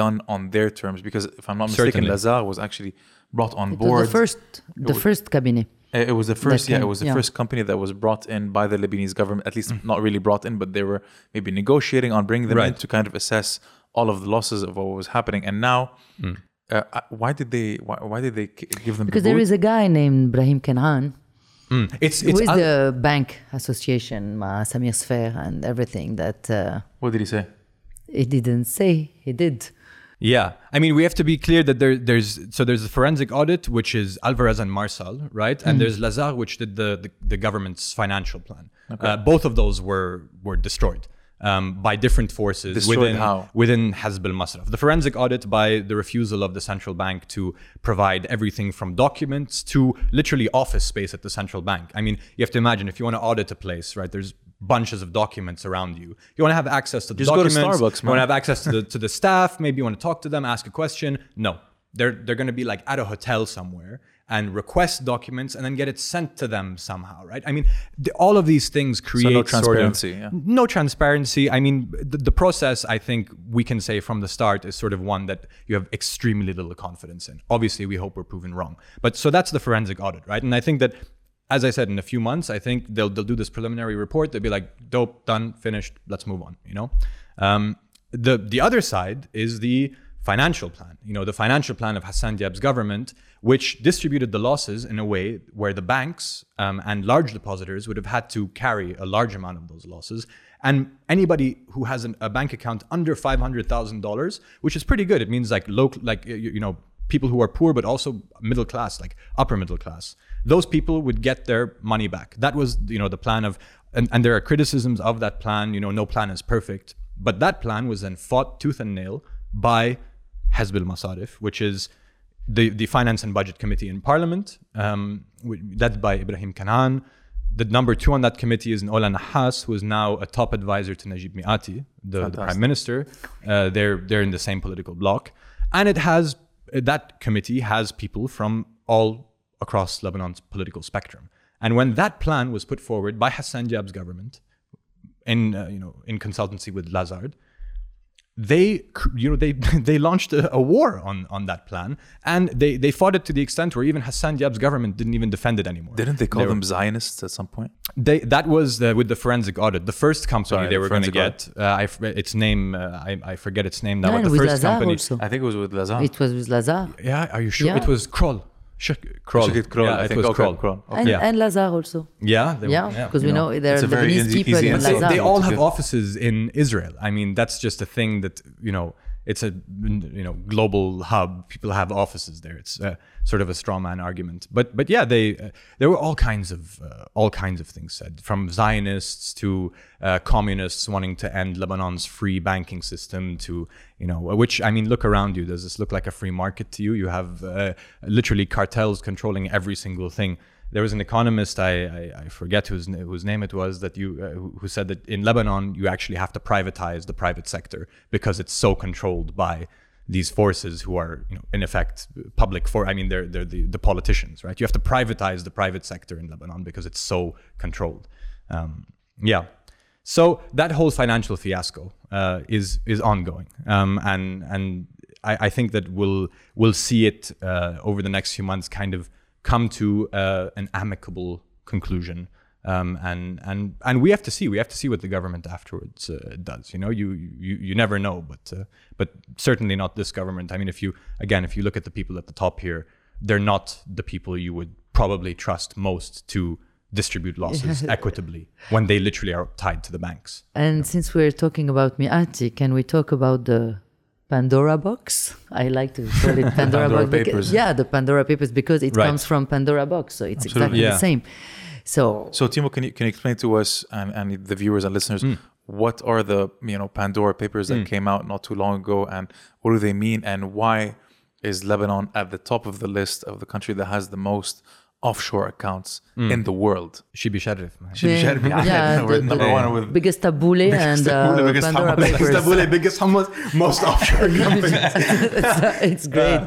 done on their terms because if I'm not mistaken, Certainly. Lazar was actually brought on It was board. the first, the was- first cabinet. it was the first, yeah, it was the yeah. first company that was brought in by the Lebanese government. At least Mm. not really brought in, but they were maybe negotiating on bringing them in to kind of assess all of the losses of what was happening. And now, Mm. uh, uh, why did they? Why, why did they give them? Because the there boot? is a guy named Brahim Kanaan it's who it's is un- the bank association, Ma Samir Sfeir, and everything that uh, What did he say? he didn't say. He did. Yeah, I mean, we have to be clear that there, there's so there's the forensic audit, which is Alvarez and Marsal, right? And there's Lazard, which did the the, the government's financial plan. Uh, both of those were were destroyed um, by different forces Destroyed within how? within Hezb al Masraf. The forensic audit by the refusal of the central bank to provide everything from documents to literally office space at the central bank. I mean, you have to imagine if you want to audit a place, right? There's bunches of documents around you. You want to have access to the Just go to documents. Starbucks, You want to have access to the to the staff. Maybe you want to talk to them, ask a question. No, they're they're going to be like at a hotel somewhere and request documents and then get it sent to them somehow, right? I mean, the, all of these things create sort of- transparency, yeah. no transparency. I mean, the, the process, I think we can say from the start is sort of one that you have extremely little confidence in. Obviously, we hope we're proven wrong. But so that's the forensic audit, right? And I think that, as I said, in a few months, I think they'll, they'll do this preliminary report. They'll be like, dope, done, finished, let's move on, you know? Um, the, the other side is the financial plan, you know, the financial plan of Hassan Diab's government, which distributed the losses in a way where the banks um, and large depositors would have had to carry a large amount of those losses. And anybody who has an, a bank account under five hundred thousand dollars, which is pretty good, it means like low, like you, you know, people who are poor but also middle class, like upper middle class. Those people would get their money back. That was, you know, the plan of, and, and there are criticisms of that plan. You know, no plan is perfect, but that plan was then fought tooth and nail by Hezb al Masarif, which is the, the Finance and Budget Committee in Parliament, um, led by Ibrahim Kanaan. The number two on that committee is Ola Nahas, who is now a top advisor to Najib Mikati, the, the prime minister. Uh, they're they're in the same political bloc, and it has that committee has people from all across Lebanon's political spectrum. And when that plan was put forward by Hassan Diab's government, in uh, you know in consultancy with Lazard, they you know they they launched a, a, war on on that plan and they they fought it to the extent where even Hassan Diab's government didn't even defend it anymore. Didn't they call they them were, Zionists at some point? They that was uh, with the forensic audit. The first company Sorry, they were going to get uh, I, its name uh, I, I forget its name now. No, but the first Lazard company also. I think it was with Lazard. It was with Lazard. Yeah, are you sure? Yeah. It was Kroll. Kroll. Shakit Kroll, Yeah, I it think. was Okay, Kroll. Kroll. And, Yeah. and Lazard also. Yeah, they Yeah, because we you know, there are a very Lebanese easy- people easy in answer. they, Lazard. they all have offices in Israel. I mean, that's just a thing that you know. It's a you know global hub. People have offices there. It's uh, sort of a straw man argument. But but yeah, they uh, there were all kinds of uh, all kinds of things said, from Zionists to uh, communists wanting to end Lebanon's free banking system to you know which I mean, look around you. Does this look like a free market to you? You have uh, literally cartels controlling every single thing there was an economist I, I, I forget whose whose name it was that you uh, who- said that in Lebanon you actually have to privatize the private sector because it's so controlled by these forces who are you know in effect public for I mean they're they're the, the politicians right? You have to privatize the private sector in Lebanon because it's so controlled. Um, yeah. So that whole financial fiasco uh, is is ongoing, um, and and I, I think that we'll we'll see it uh, over the next few months kind of come to uh, an amicable conclusion. Um, and and and we have to see we have to see what the government afterwards uh, does. You know, you you you never know, but uh, but certainly not this government. I mean, if you again, if you look at the people at the top here, they're not the people you would probably trust most to distribute losses equitably when they literally are tied to the banks. And since we're talking about Mikati, can we talk about the Pandora box? I like to call it Pandora, Pandora box. because- Papers. yeah, the Pandora Papers because it Right. comes from Pandora box, so it's Absolutely. exactly Yeah. the same. So, So Timo, can you can you explain to us and, and the viewers and listeners Hmm. what are the you know Pandora papers that came out not too long ago and what do they mean and why is Lebanon at the top of the list of the country that has the most offshore accounts Hmm. in the world? Shibi Sharif. man. Should be Yeah. Yeah, Yeah, we're the- number the- one with biggest tabbouleh and uh, tabbouleh, biggest Pandora tabbouleh. Papers. Istanbul, biggest, most offshore company. it's great.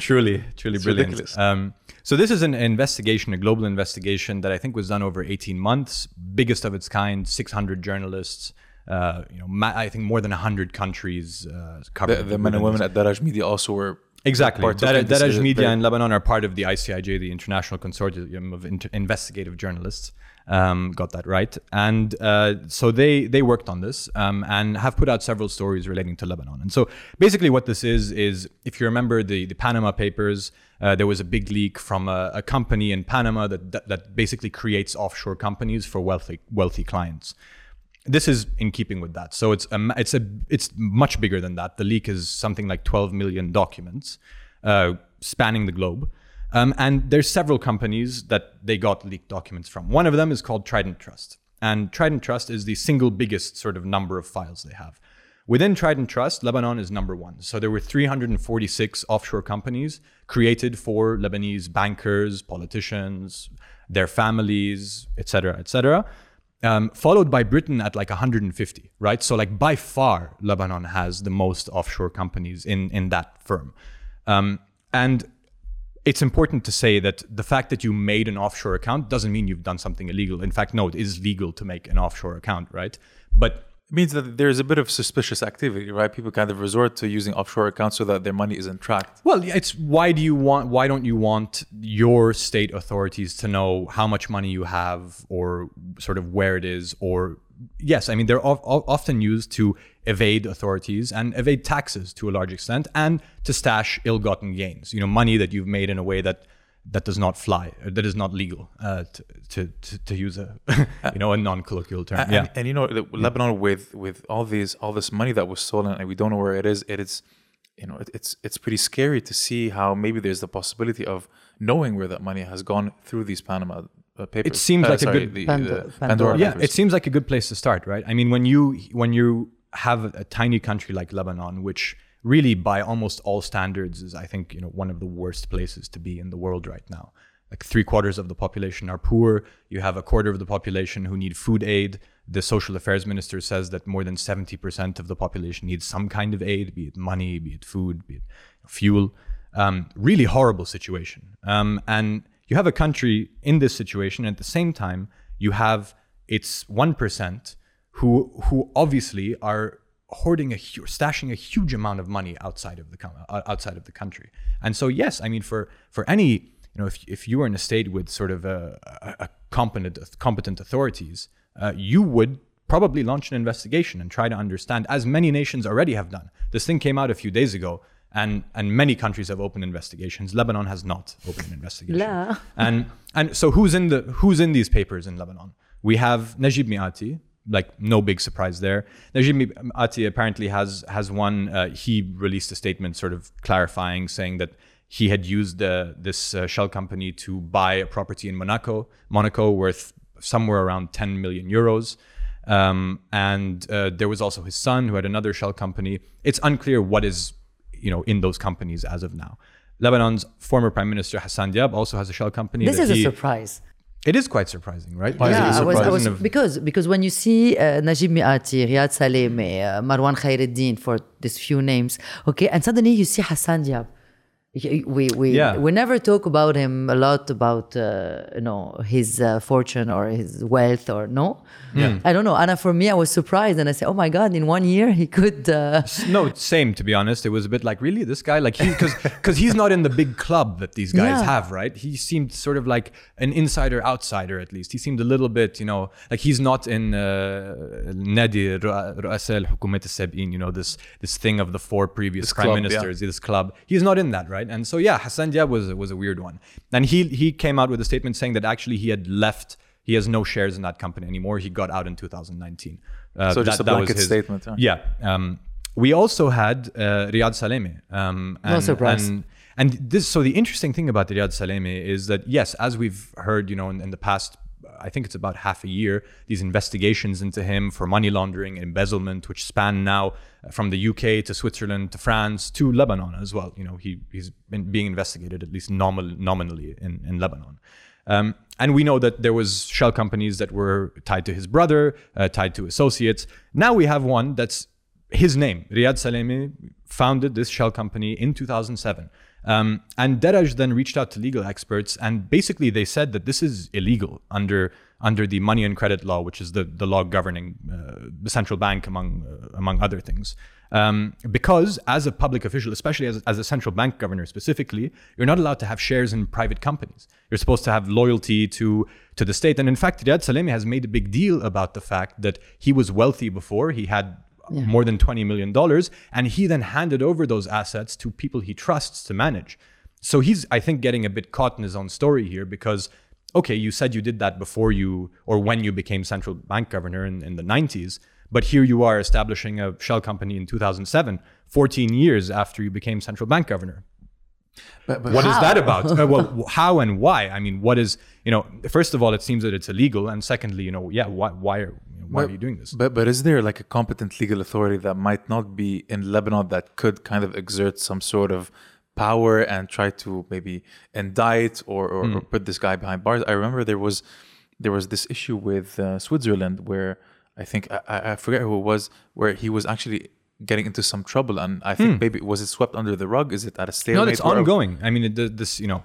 truly, truly brilliant. ridiculous. Um, so this is an investigation, a global investigation that I think was done over 18 months, biggest of its kind, 600 journalists. Uh, you know, ma- I think more than 100 countries uh, covered. the, the men and women at Daraj Media also were Exactly. in Daraj Media in Lebanon are part of the ICIJ, the International Consortium of Inter- Investigative Journalists. Um, got that right. And uh, so they they worked on this um, and have put out several stories relating to Lebanon. And so basically, what this is is if you remember the the Panama Papers, uh, there was a big leak from a, a company in Panama that, that that basically creates offshore companies for wealthy wealthy clients this is in keeping with that. So it's a, it's a it's much bigger than that. The leak is something like 12 million documents uh, spanning the globe, um, and there's several companies that they got leaked documents from. One of them is called Trident Trust, and Trident Trust is the single biggest sort of number of files they have. Within Trident Trust, Lebanon is number one. So there were 346 offshore companies created for Lebanese bankers, politicians, their families, etc., etc um, followed by Britain at like 150, right? So like by far, Lebanon has the most offshore companies in in that firm. Um, and it's important to say that the fact that you made an offshore account doesn't mean you've done something illegal. In fact, no, it is legal to make an offshore account, right? But It means that there's a bit of suspicious activity, right? People kind of resort to using offshore accounts so that their money isn't tracked. Well, it's why do you want? Why don't you want your state authorities to know how much money you have, or sort of where it is, or yes, I mean they're of, of- often used to evade authorities and evade taxes to a large extent, and to stash ill-gotten gains. You know, money that you've made in a way that that does not fly, that is not legal, uh, to, to, to to use a you know a non-colloquial term. And, yeah. and, you know, the- Lebanon with with all these all this money that was stolen and we don't know where it is. It is, you know, it, it's it's pretty scary to see how maybe there's the possibility of knowing where that money has gone through these Panama uh, papers. It seems Uh, like a good- the, Pandora- the Pandora. Pandora. yeah papers. it seems like a good place to start right i mean when you when you have a tiny country like lebanon which really by almost all standards is i think you know one of the worst places to be in the world right now. Like three quarters of the population are poor. You have a quarter of the population who need food aid. The social affairs minister says that more than 70% of the population needs some kind of aid be it money be it food be it fuel. Um, really horrible situation. Um, and you have a country in this situation And at the same time you have its 1% who who obviously are hoarding a hu- stashing a huge amount of money outside of the uh, outside of the country and so yes i mean for for any you know if, if you were in a state with sort of a, a, a competent competent authorities uh, you would probably launch an investigation and try to understand as many nations already have done this thing came out a few days ago and and many countries have opened investigations lebanon has not opened an investigation La. and and so who's in the who's in these papers in Lebanon? We have Najib Mikati, like no big surprise there. Najib Mikati apparently has has one. Uh, he released a statement, sort of clarifying, saying that he had used uh, this uh, shell company to buy a property in Monaco, Monaco worth somewhere around 10 million euros. Um, and uh, there was also his son who had another shell company. It's unclear what is, you know, in those companies as of now. Lebanon's former prime minister Hassan Diab also has a shell company. This is a surprise. It is quite surprising, right? Why is it a yeah, I was, I was, because because when you see uh, Najib Mikati, Riyad Salameh, uh, Marwan Khairuddin, for these few names, okay, and suddenly you see Hassan Diab. Y- We we Yeah. we never talk about him a lot about uh, you know his uh, fortune or his wealth or no. Yeah. I don't know. Anna, for me, I was surprised and I said, "Oh my God! In one year, he could." Uh, No, same to be honest. It was a bit like really this guy, like he because because he's not in the big club that these guys Yeah. have, right? He seemed sort of like an insider outsider at least. He seemed a little bit, you know, like he's not in uh, Nadi Ru'asa al-Hukumat you know, this this thing of the four previous This prime club, yeah. ministers, this club. He's not in that, right? And so yeah, Hassan Diab was was a weird one. And he he came out with a statement saying that actually he had left. He has no shares in that company anymore. He got out in 2019. Uh, So just that- a that was blanket his- statement, huh? Yeah. Um, we also had uh, Riyad Salameh. Um, and, surprise. And, and this, so the interesting thing about Riyad Salameh is that yes, as we've heard, you know, in, in the past, I think it's about half a year, these investigations into him for money laundering and embezzlement, which span now from the UK to Switzerland to France to Lebanon as well. You know, he he's been being investigated at least nominal, nominally in in Lebanon. Um, and we know that there was shell companies that were tied to his brother, uh, tied to associates. Now we have one that's his name. Riyad Salameh founded this shell company in 2007. Um, and Daraj then reached out to legal experts, and basically they said that this is illegal under under the money and credit law, which is the, the law governing uh, the central bank, among uh, among other things. Um, because as a public official, especially as, as a central bank governor specifically, you're not allowed to have shares in private companies. You're supposed to have loyalty to to the state. And in fact, Riyad Salameh has made a big deal about the fact that he was wealthy before. He had more than $20 million. And he then handed over those assets to people he trusts to manage. So he's, I think, getting a bit caught in his own story here because, okay, you said you did that before you or when you became central bank governor in, in the 90s. But here you are establishing a shell company in 2007, 14 years after you became central bank governor. But, but What is that about? Uh, well, how and why? I mean, what is you know? First of all, it seems that it's illegal, and secondly, you know, yeah, why why are you know, why are you doing this? But but is there like a competent legal authority that might not be in Lebanon that could kind of exert some sort of power and try to maybe indict or or, Hmm. or put this guy behind bars? I remember there was there was this issue with uh, Switzerland where I think I, I I forget who it was where he was actually getting into some trouble. And I think maybe was it swept under the rug? Is it at a stalemate? Hmm. No, it's Where- ongoing. I mean, it, this you know,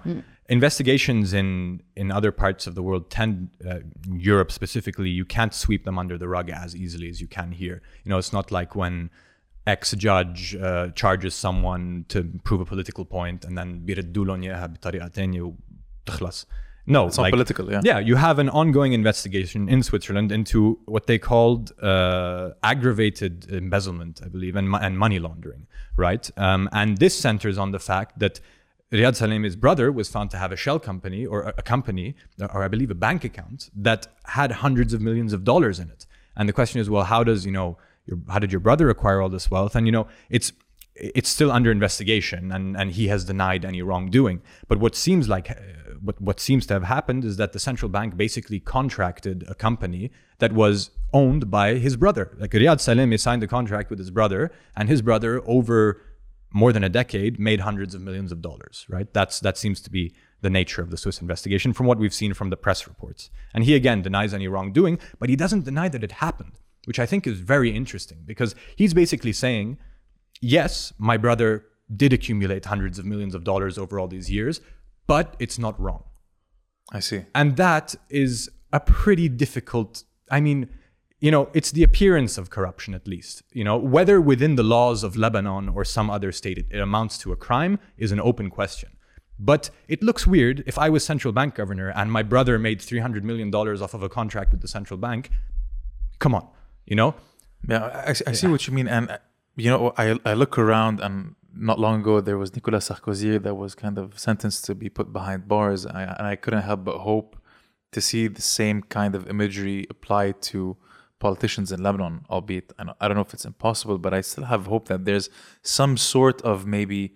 investigations in in other parts of the world tend, uh, Europe specifically, you can't sweep them under the rug as easily as you can here. You know, it's not like when ex judge uh, charges someone to prove a political point and then بيردوا لهم إياها بطريقة تانية وتخلص. no, It's not political, yeah. Yeah, you have an ongoing investigation in Switzerland into what they called uh, aggravated embezzlement, I believe, and, and money laundering, right? Um, and this centers on the fact that Riyad Salameh's brother was found to have a shell company or a, a company, or I believe a bank account that had hundreds of millions of dollars in it. And the question is, well, how does you know, your, how did your brother acquire all this wealth? And you know, it's it's still under investigation, and and he has denied any wrongdoing. But what seems like uh, what what seems to have happened is that the central bank basically contracted a company that was owned by his brother. Like Riyad Salameh signed a contract with his brother, and his brother over more than a decade made hundreds of millions of dollars. Right? That's that seems to be the nature of the Swiss investigation from what we've seen from the press reports. And he again denies any wrongdoing, but he doesn't deny that it happened, which I think is very interesting because he's basically saying, yes, my brother did accumulate hundreds of millions of dollars over all these years, but it's not wrong. I see. And that is a pretty difficult, I mean, you know, it's the appearance of corruption at least. You know, whether within the laws of Lebanon or some other state it, it amounts to a crime is an open question. But it looks weird if I was central bank governor and my brother made $300 million off of a contract with the central bank. Come on, you know? Yeah, I, I see what you mean, and uh, you know, I I look around, and not long ago there was Nicolas Sarkozy that was kind of sentenced to be put behind bars, I, and I couldn't help but hope to see the same kind of imagery applied to politicians in Lebanon, albeit I don't- know if it's impossible, but I still have hope that there's some sort of maybe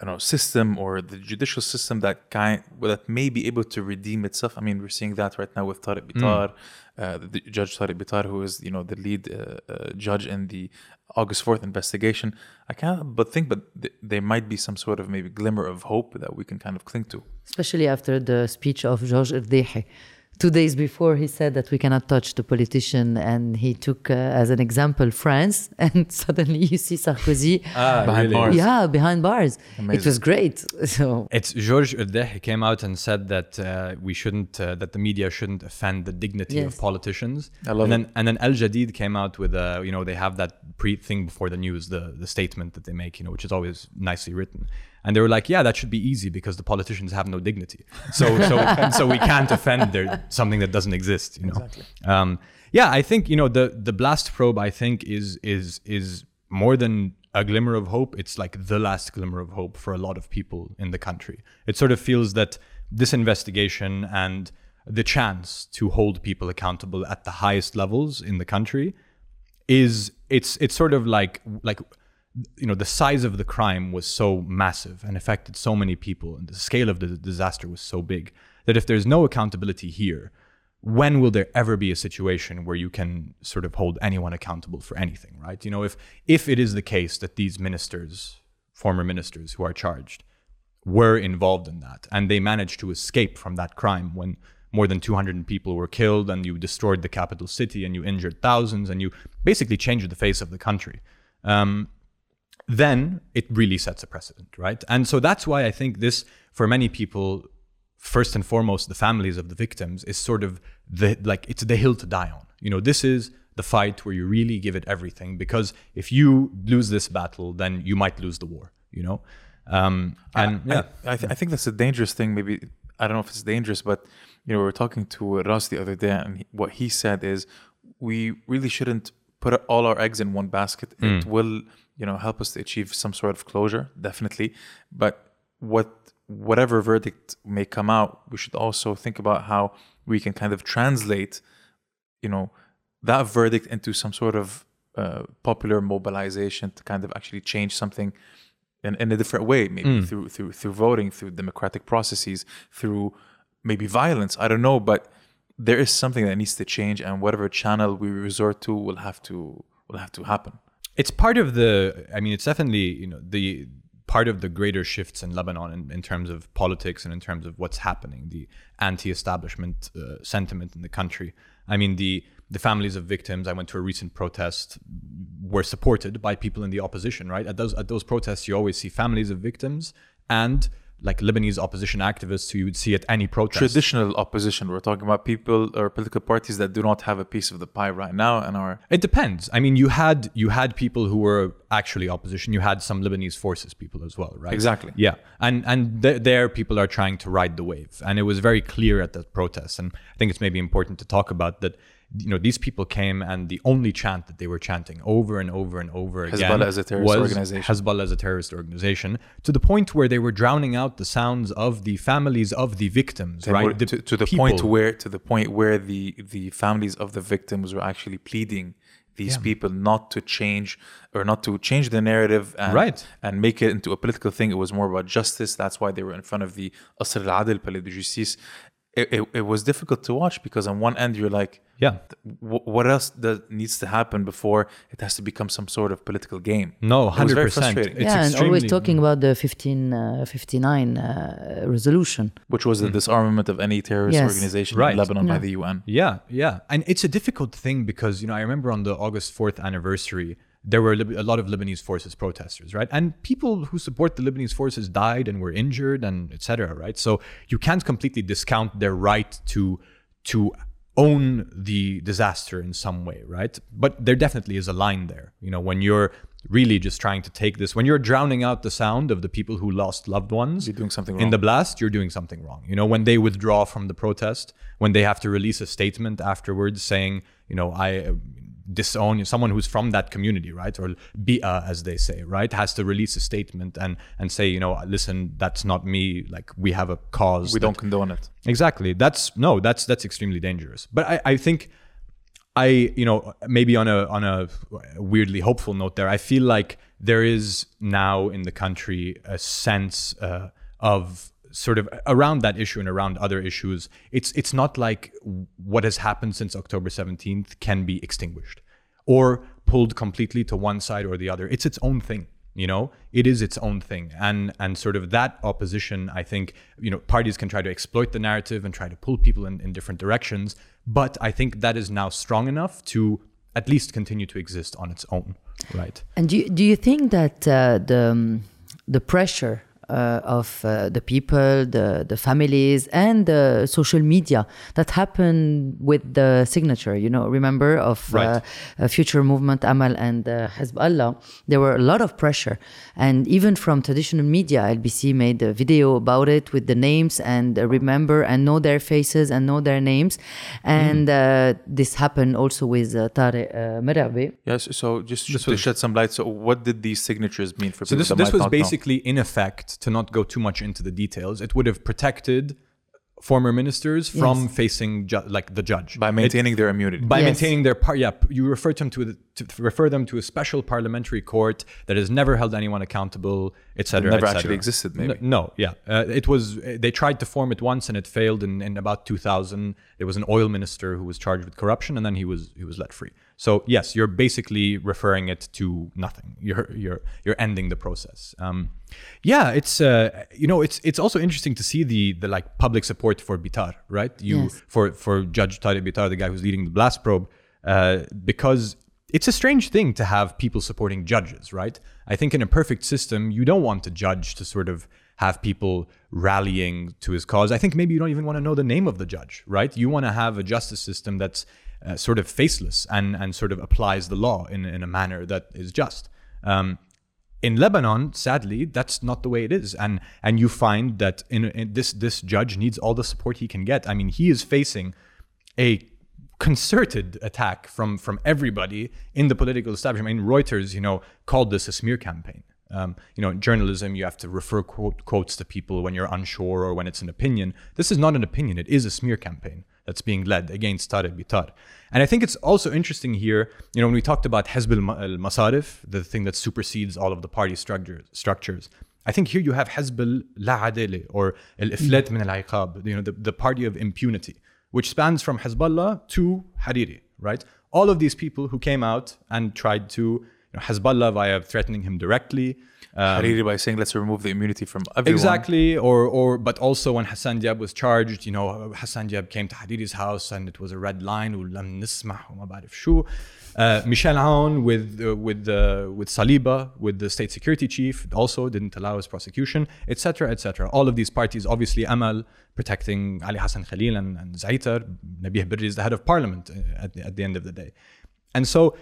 I don't know system or the judicial system that kind that may be able to redeem itself. I mean, we're seeing that right now with Tariq hmm. Bitar, uh, the Judge Tariq Bitar, who is you know the lead uh, uh, judge in the August fourth investigation. I can't but think, but th- there might be some sort of maybe glimmer of hope that we can kind of cling to. especially after the speech of George Erdehi. Two days before, he said that we cannot touch the politician, and he took uh, as an example France, and suddenly you see Sarkozy, Behind bars. yeah, behind bars. It was great. So It's Georges Erdeh came out and said that uh, we shouldn't, uh, that the media shouldn't offend the dignity Yes. of politicians. I love and then, And then El Jadid came out with, uh, you know, they have that pre thing before the news, the the statement that they make, you know, which is always nicely written. And they were like, yeah, that should be easy because the politicians have no dignity. So so so we can't offend their something that doesn't exist, you know. Um, yeah, I think you know the the blast probe. I think is is is more than a glimmer of hope. It's like the last glimmer of hope for a lot of people in the country. It sort of feels that this investigation and the chance to hold people accountable at the highest levels in the country is it's it's sort of like like you know the size of the crime was so massive and affected so many people and the scale of the disaster was so big that if there's no accountability here when will there ever be a situation where you can sort of hold anyone accountable for anything right? You know if if it is the case that these ministers former ministers who are charged were involved in that and they managed to escape from that crime when more than 200 people were killed and you destroyed the capital city and you injured thousands and you basically changed the face of the country um, then it really sets a precedent right? And so that's why i think this for many people first and foremost the families of the victims is sort of the like it's the hill to die on. You know this is the fight where you really give it everything because if you lose this battle then you might lose the war you know? Um, and yeah. I, I, th- I think that's a dangerous thing. Maybe I don't know if it's dangerous, but you know, we were talking to Ross the other day, and what he said is we really shouldn't put all our eggs in one basket. It will, you know, help us to achieve some sort of closure, definitely. But what whatever verdict may come out, we should also think about how we can kind of translate, you know, that verdict into some sort of uh, popular mobilization to kind of actually change something in, in a different way, maybe through through through voting, through democratic processes, through maybe violence. I don't know, but there is something that needs to change, and whatever channel we resort to will have to will have to happen. It's part of the i mean it's definitely you know the part of the greater shifts in Lebanon in, in terms of politics and in terms of what's happening, the anti-establishment uh, sentiment in the country. I mean, the the families of victims. I went to a recent protest, were supported by people in the opposition. Right at those at those protests, you always see families of victims and like Lebanese opposition activists who you would see at any protest. Traditional opposition. We're talking about people or political parties that do not have a piece of the pie right now and are It depends. I mean, you had you had people who were actually opposition. You had some Lebanese forces people as well, right? Exactly. Yeah, and and th- there people are trying to ride the wave, and it was very clear at that protest. And I think it's maybe important to talk about that. You know, these people came, and the only chant that they were chanting over and over and over again Hezbollah as a terrorist was organization. Hezbollah as a terrorist organization, to the point where they were drowning out the sounds of the families of the victims, They right? were- to, to the point where to the point where the the families of the victims were actually pleading these Yeah. people not to change or not to change the narrative and, Right. and make it into a political thing. It was more about justice. That's why they were in front of the Asr al-Adil, Palais de Justice. It, it, it was difficult to watch because on one end you're like, yeah. "Wh- what else that needs to happen before it has to become some sort of political game? No, It was hundred very percent. frustrating. It's yeah, and always talking about the 1559 uh, resolution. Which was the disarmament of any terrorist Yes. organization Right. in Lebanon by the UN. Yeah, yeah. And it's a difficult thing because, you know, I remember on the August 4th anniversary, there were a lot of Lebanese forces protesters, right? And people who support the Lebanese forces died and were injured and etc. right? So you can't completely discount their right to to own the disaster in some way, right? But there definitely is a line there. You know, when you're really just trying to take this, when you're drowning out the sound of the people who lost loved ones, You're doing something wrong. in the blast, you're doing something wrong. You know, when they withdraw from the protest, when they have to release a statement afterwards saying, you know, I disown someone who's from that community, right? Or bi'a, as they say, right? Has to release a statement and and say, you know, listen, that's not me. Like we have a cause. We that- don't condone it. Exactly. That's no. That's that's extremely dangerous. But I, I think I you know maybe on a on a weirdly hopeful note there, I feel like there is now in the country a sense uh, of sort of around that issue and around other issues. It's it's not like what has happened since October seventeenth can be extinguished or pulled completely to one side or the other. It's its own thing. You know, it is its own thing, and and sort of that opposition. I think you know parties can try to exploit the narrative and try to pull people in, in different directions, but I think that is now strong enough to at least continue to exist on its own, right? And do you, do you think that uh, the um, the pressure of uh, the people, the the families, and the social media that happened with the signature? You know, remember of Right. uh, uh, Future Movement, Amal, and uh, Hezbollah. There were a lot of pressure, and even from traditional media, LBC made a video about it with the names and uh, remember and know their faces and know their names, and uh, this happened also with uh, Tarek uh, Merhebi. Yes. So just This to shed some light. So what did these signatures mean for So people this this was not know? basically in effect to not go too much into the details. It would have protected former ministers from Yes. facing ju- like the judge by It- maintaining their immunity. by Yes. maintaining their part. Yeah, you refer them to, the, to refer them to a special parliamentary court that has never held anyone accountable, etc. never et actually existed, maybe. No, no, yeah, uh, it was. They tried to form it once and it failed. In, in about 2000, there was an oil minister who was charged with corruption, and then he was he was let free. So yes, you're basically referring it to nothing. You're you're you're ending the process. Um, yeah, it's uh, you know it's it's also interesting to see the the like public support for Bitar, right? You Yes. for for Judge Tariq Bitar, the guy who's leading the blast probe, uh, because it's a strange thing to have people supporting judges, right? I think in a perfect system, you don't want a judge to sort of have people rallying to his cause. I think maybe you don't even want to know the name of the judge, right? You want to have a justice system that's uh, sort of faceless and and sort of applies the law in in a manner that is just. Um, in Lebanon, sadly, that's not the way it is, and and you find that in, in this this judge needs all the support he can get. I mean, he is facing a concerted attack from from everybody in the political establishment. I mean, Reuters, you know, called this a smear campaign. Um, you know, in journalism, you have to refer quote, quotes to people when you're unsure or when it's an opinion. This is not an opinion; it is a smear campaign that's being led against Tarek Bitar. And I think it's also interesting here, you know, when we talked about Hezb al Masarif, the thing that supersedes all of the party structures, structures. I think here you have Hezb al Adele or Al Iflat min al Iqab, you know, the, the party of impunity, which spans from Hezbollah to Hariri, right? All of these people who came out and tried to you know, Hezbollah via threatening him directly. Um, Hariri by saying let's remove the immunity from everyone. Exactly, or or but also when Hassan Diab was charged, you know, Hassan Diab came to Hariri's house and it was a red line. Uh, Michel Aoun with uh, with uh, with Saliba, with the state security chief, also didn't allow his prosecution, etc., etc. All of these parties, obviously, Amal protecting Ali Hassan Khalil and, and Zaitar, Nabih Berri is the head of parliament uh, at the, at the end of the day, and so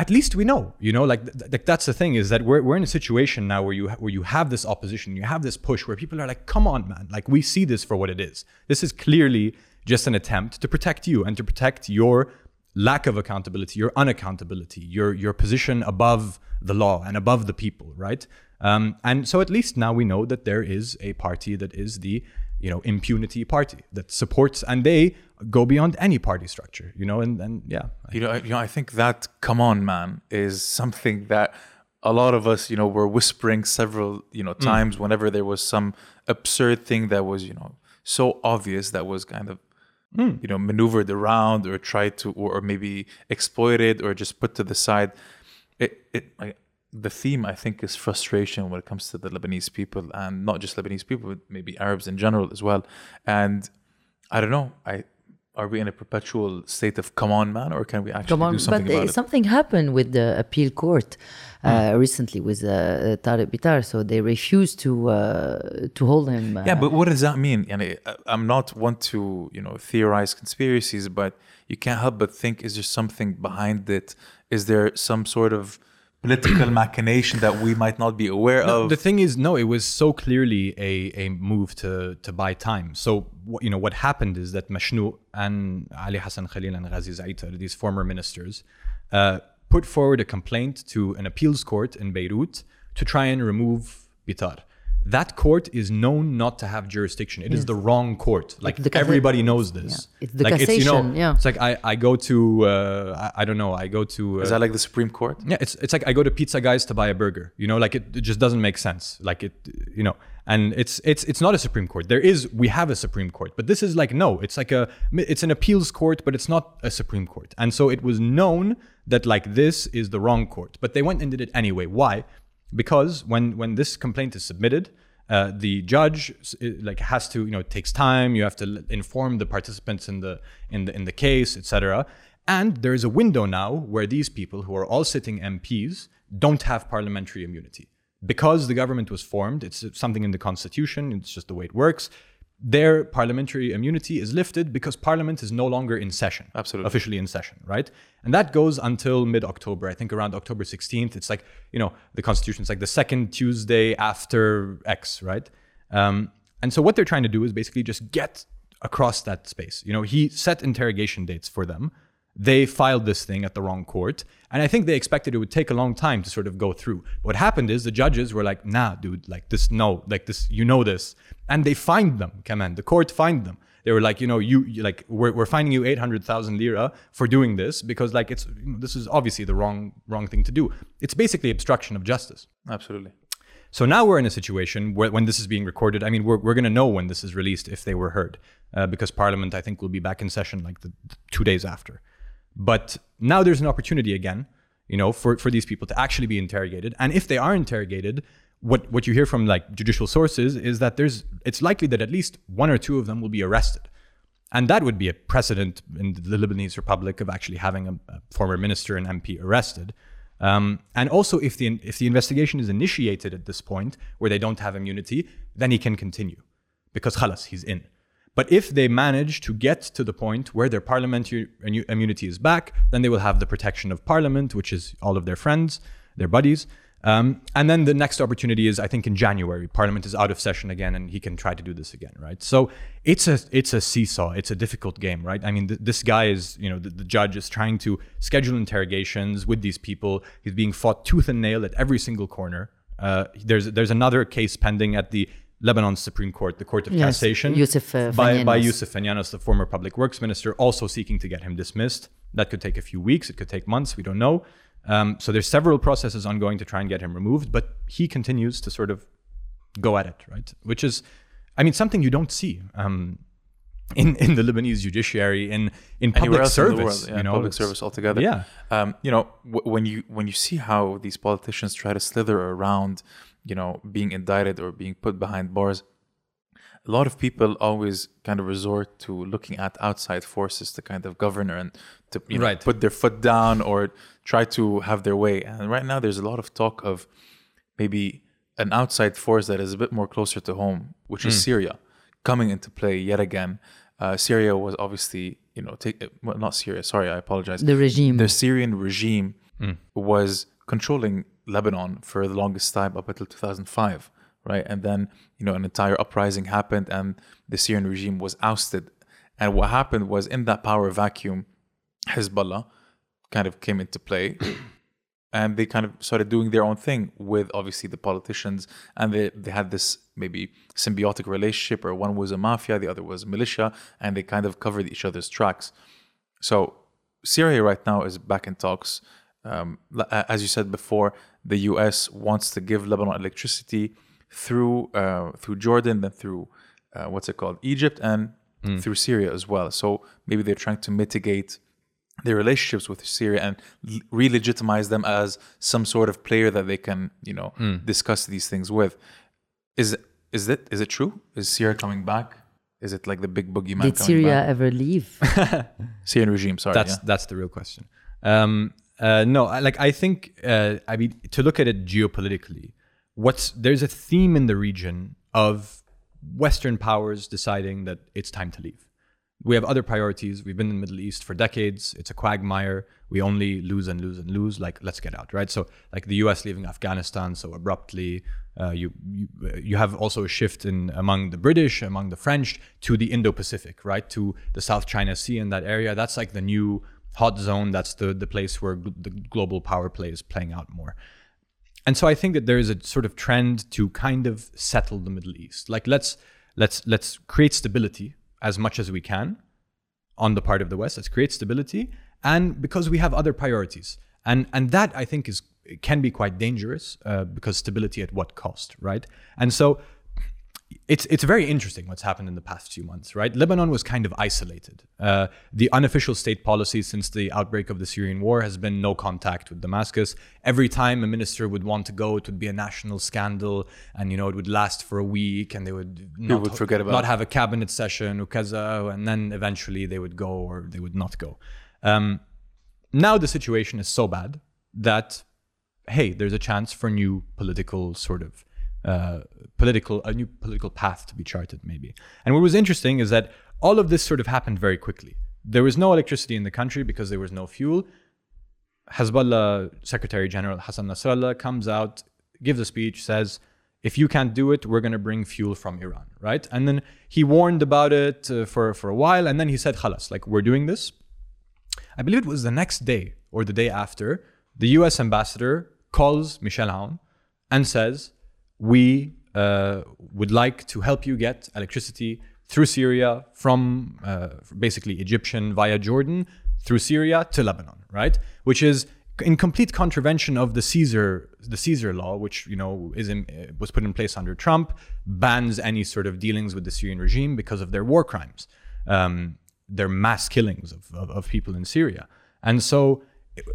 at least we know, you know, like th- th- that's the thing is that we're, we're in a situation now where you ha- where you have this opposition, you have this push where people are like, come on, man, like we see this for what it is. This is clearly just an attempt to protect you and to protect your lack of accountability, your unaccountability, your your position above the law and above the people, right? Um, and so at least now we know that there is a party that is the you know impunity party that supports and they go beyond any party structure, you know, and and yeah, You know, I- you know, I think that "come on, man" is something that a lot of us, you know, were whispering several, you know, mm. times whenever there was some absurd thing that was, you know, so obvious that was kind of, mm. you know, maneuvered around or tried to, or, or maybe exploited or just put to the side. It, it, like, the theme I think is frustration when it comes to the Lebanese people, and not just Lebanese people, but maybe Arabs in general as well. And I don't know, I. Are we in a perpetual state of come on, man, or can we actually Come on, do something but uh, about it? something happened with the appeal court uh, recently with uh, Tariq Bitar, so they refused to uh, to hold him. Uh, Yeah, but what does that mean? Yani, I- I'm not one to you know theorize conspiracies, but you can't help but think: is there something behind it? Is there some sort of political machination that we might not be aware No, of? the thing is, no, it was so clearly a, a move to, to buy time. So, what, you know, what happened is that Mashnou and Ali Hassan Khalil and Ghazi Zaitar, these former ministers, uh, put forward a complaint to an appeals court in Beirut to try and remove Bitar. That court is known not to have jurisdiction. It is the wrong court. Like, the cas- everybody knows this. Yeah. It's the like, you know, cassation, yeah. It's like I, I go to, uh, I, I don't know, I go to. Uh, is that like the Supreme Court? yeah, it's it's like I go to Pizza Guys to buy a burger. You know, like it, it just doesn't make sense. Like it, you know, and it's it's it's not a Supreme Court. There is we have a Supreme Court, but this is like no, it's like a it's an appeals court, but it's not a Supreme Court. And so it was known that like this is the wrong court, but they went and did it anyway. Why? Because when when this complaint is submitted, uh, the judge like has to you know it takes time. You have to inform the participants in the in the in the case, etc. And there is a window now where these people, who are all sitting MPs, don't have parliamentary immunity because the government was formed. It's something in the constitution. It's just the way it works. Their parliamentary immunity is lifted because parliament is no longer in session. Absolutely. Officially in session, right? And that goes until mid October. I think around October 16th. It's like, you know, the constitution is like the second Tuesday after X, right? Um, and so what they're trying to do is basically just get across that space. You know, he set interrogation dates for them. They filed this thing at the wrong court. And I think they expected it would take a long time to sort of go through. What happened is the judges were like, nah, dude, like this, no, like this, you know this. And they fined them, come on, the court fined them. They were like, you know, you, you like, we're, we're finding you 800,000 lira for doing this because like it's, you know, this is obviously the wrong, wrong thing to do. It's basically obstruction of justice. Absolutely. So now we're in a situation where, when this is being recorded, I mean, we're, we're going to know when this is released if they were heard, uh, because Parliament, I think, will be back in session like the, the two days after. But now there's an opportunity again, you know, for, for these people to actually be interrogated. And if they are interrogated, what, what you hear from like judicial sources is that there's it's likely that at least one or two of them will be arrested. And that would be a precedent in the Lebanese Republic of actually having a, a former minister and MP arrested. Um, and also, if the if the investigation is initiated at this point where they don't have immunity, then he can continue, because khalas, he's in. But if they manage to get to the point where their parliamentary immunity is back, then they will have the protection of parliament, which is all of their friends, their buddies. Um, and then the next opportunity is, I think, in January. Parliament is out of session again, and he can try to do this again, right? So it's a it's a seesaw. It's a difficult game, right? I mean, th- this guy is, you know, the, the judge is trying to schedule interrogations with these people. He's being fought tooth and nail at every single corner. Uh, there's there's another case pending at the Lebanon Supreme Court, the Court of Yes, Cassation, Youssef, uh, by, by Fenianos. Youssef Fenianos, the former public works minister, also seeking to get him dismissed. That could take a few weeks. It could take months. We don't know. Um, so there's several processes ongoing to try and get him removed, but he continues to sort of go at it, right? Which is, I mean, something you don't see. Um, in, in the Lebanese judiciary, in in public Anywhere else in service. world, yeah, you know, public service altogether. Yeah. Um, you know, w- when you when you see how these politicians try to slither around, you know, being indicted or being put behind bars, a lot of people always kind of resort to looking at outside forces to kind of govern and to you know, Right. put their foot down or try to have their way. And right now, there's a lot of talk of maybe an outside force that is a bit more closer to home, which is Syria, coming into play yet again. Uh, Syria was obviously, you know, take, well, not Syria. Sorry, I apologize. The regime. The Syrian regime was controlling Lebanon for the longest time up until 2005, right? And then, you know, an entire uprising happened and the Syrian regime was ousted. And what happened was in that power vacuum, Hezbollah kind of came into play and they kind of started doing their own thing with obviously the politicians and they, they had this maybe symbiotic relationship or one was a mafia the other was militia and they kind of covered each other's tracks so syria right now is back in talks um, as you said before the us wants to give lebanon electricity through uh, through jordan then through uh, what's it called egypt and through syria as well so maybe they're trying to mitigate their relationships with Syria and re-legitimize them as some sort of player that they can, you know, discuss these things with. Is is it is it true? Is Syria coming back? Is it like the big boogeyman Did coming Syria back? ever leave? Syrian regime? Sorry, that's yeah. that's the real question. Um, uh, no, like I think uh, I mean to look at it geopolitically, what's there's a theme in the region of Western powers deciding that it's time to leave. We have other priorities. We've been in the Middle East for decades. It's a quagmire. We only lose and lose and lose. Like, let's get out, right? So, like the U.S. leaving Afghanistan so abruptly. Uh, you, you you have also a shift in among the British, among the French, to the Indo-Pacific, right? To the South China Sea and that area. That's like the new hot zone. That's the the place where gl- the global power play is playing out more. And so I think that there is a sort of trend to kind of settle the Middle East. Like let's let's let's create stability as much as we can on the part of the West. Let's create stability, and because we have other priorities, and and that I think is can be quite dangerous uh, because stability at what cost, right? And so it's it's very interesting what's happened in the past few months, right? Lebanon was kind of isolated. Uh, the unofficial state policy since the outbreak of the Syrian war has been no contact with Damascus. Every time a minister would want to go, it would be a national scandal, and you know it would last for a week, and they would not would forget about not have a cabinet session, ukaza, and then eventually they would go or they would not go. Um, now the situation is so bad that hey, there's a chance for new political sort of uh, political a new political path to be charted maybe. And what was interesting is that all of this sort of happened very quickly. There was no electricity in the country because there was no fuel. Hezbollah Secretary General Hassan Nasrallah comes out, gives a speech, says, if you can't do it, we're going to bring fuel from Iran, right? And then he warned about it uh, for, for a while, and then he said, halas like, we're doing this. I believe it was the next day or the day after, the US ambassador calls Michel Aoun and says, We uh, would like to help you get electricity through Syria from uh, basically Egyptian via Jordan through Syria to Lebanon, right? Which is in complete contravention of the Caesar the Caesar law, which you know is in, uh, was put in place under Trump, bans any sort of dealings with the Syrian regime because of their war crimes, um, their mass killings of, of, of people in Syria, and so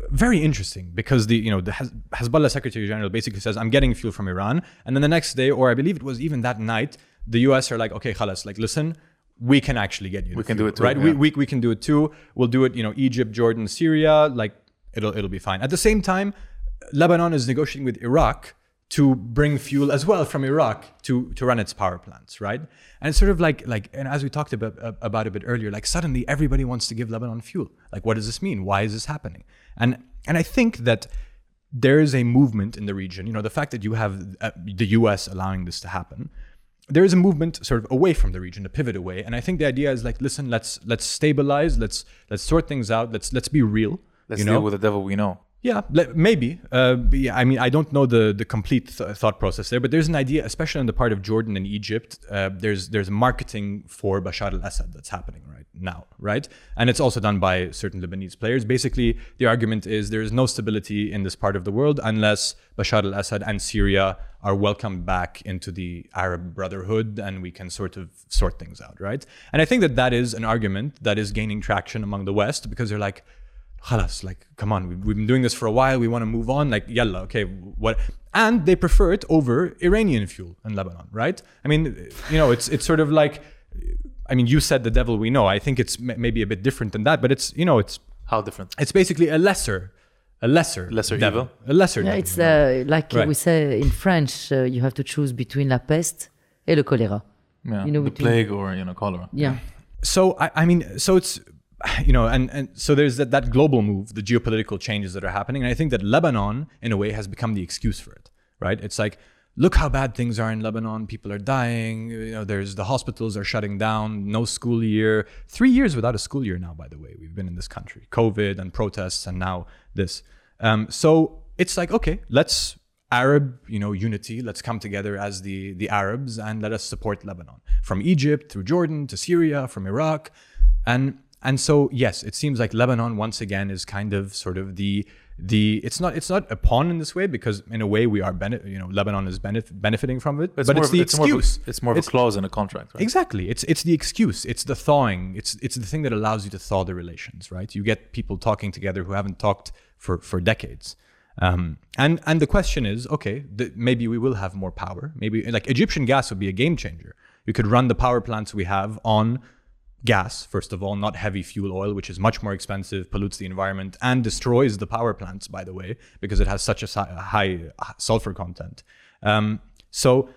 very interesting because the you know the Hez- Hezbollah Secretary General basically says I'm getting fuel from Iran, and then the next day, or I believe it was even that night, the U.S. are like, okay, khalas, like listen, we can actually get you. We can do it too, right? yeah. We, we we can do it too. We'll do it, you know, Egypt, Jordan, Syria, like it'll it'll be fine. At the same time, Lebanon is negotiating with Iraq to bring fuel as well from Iraq to to run its power plants, right? And it's sort of like like and as we talked about about a bit earlier, like suddenly everybody wants to give Lebanon fuel. Like, what does this mean? Why is this happening? And and I think that there is a movement in the region. You know, the fact that you have uh, the U.S. allowing this to happen, there is a movement sort of away from the region, a pivot away. And I think the idea is like, listen, let's let's stabilize, let's let's sort things out, let's let's be real. Let's you know? deal with the devil we know. Yeah, maybe. Uh, yeah, I mean, I don't know the the complete th- thought process there, but there's an idea, especially on the part of Jordan and Egypt. Uh, there's there's marketing for Bashar al-Assad that's happening right now, right? And it's also done by certain Lebanese players. Basically, the argument is there is no stability in this part of the world unless Bashar al-Assad and Syria are welcomed back into the Arab Brotherhood, and we can sort of sort things out, right? And I think that that is an argument that is gaining traction among the West because they're like Khalas, like, come on, we- we've been doing this for a while. We want to move on. Like, yalla, okay, what? And they prefer it over Iranian fuel in Lebanon, right? I mean, you know, it's it's sort of like, I mean, you said the devil we know. I think it's m- maybe a bit different than that, but it's you know, it's How different? it's basically a lesser, a lesser, Lesser devil, evil? a lesser. Yeah, devil, it's you uh, like Right. we say in French, uh, you have to choose between la peste et le choléra. Yeah, You know, the between- plague or you know cholera. Yeah. so I, I mean so it's you know and, and so there's that, that global move the geopolitical changes that are happening. And i think that lebanon in a way has become the excuse for it right? It's like look how bad things are in lebanon. People are dying. You know there's the hospitals are shutting down. No school year. Three years without a school year now by the way. We've been in this country. Covid and protests and now this. Um, so it's like okay let's Arab, you know, unity. Let's come together as the the Arabs and let us support Lebanon from Egypt through Jordan to Syria, from Iraq, and and so yes, it seems like Lebanon once again is kind of sort of the the it's not it's not a pawn in this way because in a way we are benefit you know Lebanon is benef- benefiting from it, It's but it's of, the it's more a- excuse. it's more of a clause in a contract, right? Exactly. It's it's the excuse. It's the thawing. It's it's the thing that allows you to thaw the relations, right? You get people talking together who haven't talked for for decades. Um, and and the question is, okay, th- maybe we will have more power. Maybe like Egyptian gas would be a game changer. You could run the power plants we have on gas, first of all, not heavy fuel oil, which is much more expensive, pollutes the environment, and destroys the power plants, by the way, because it has such a high uh, sulfur content. Um, so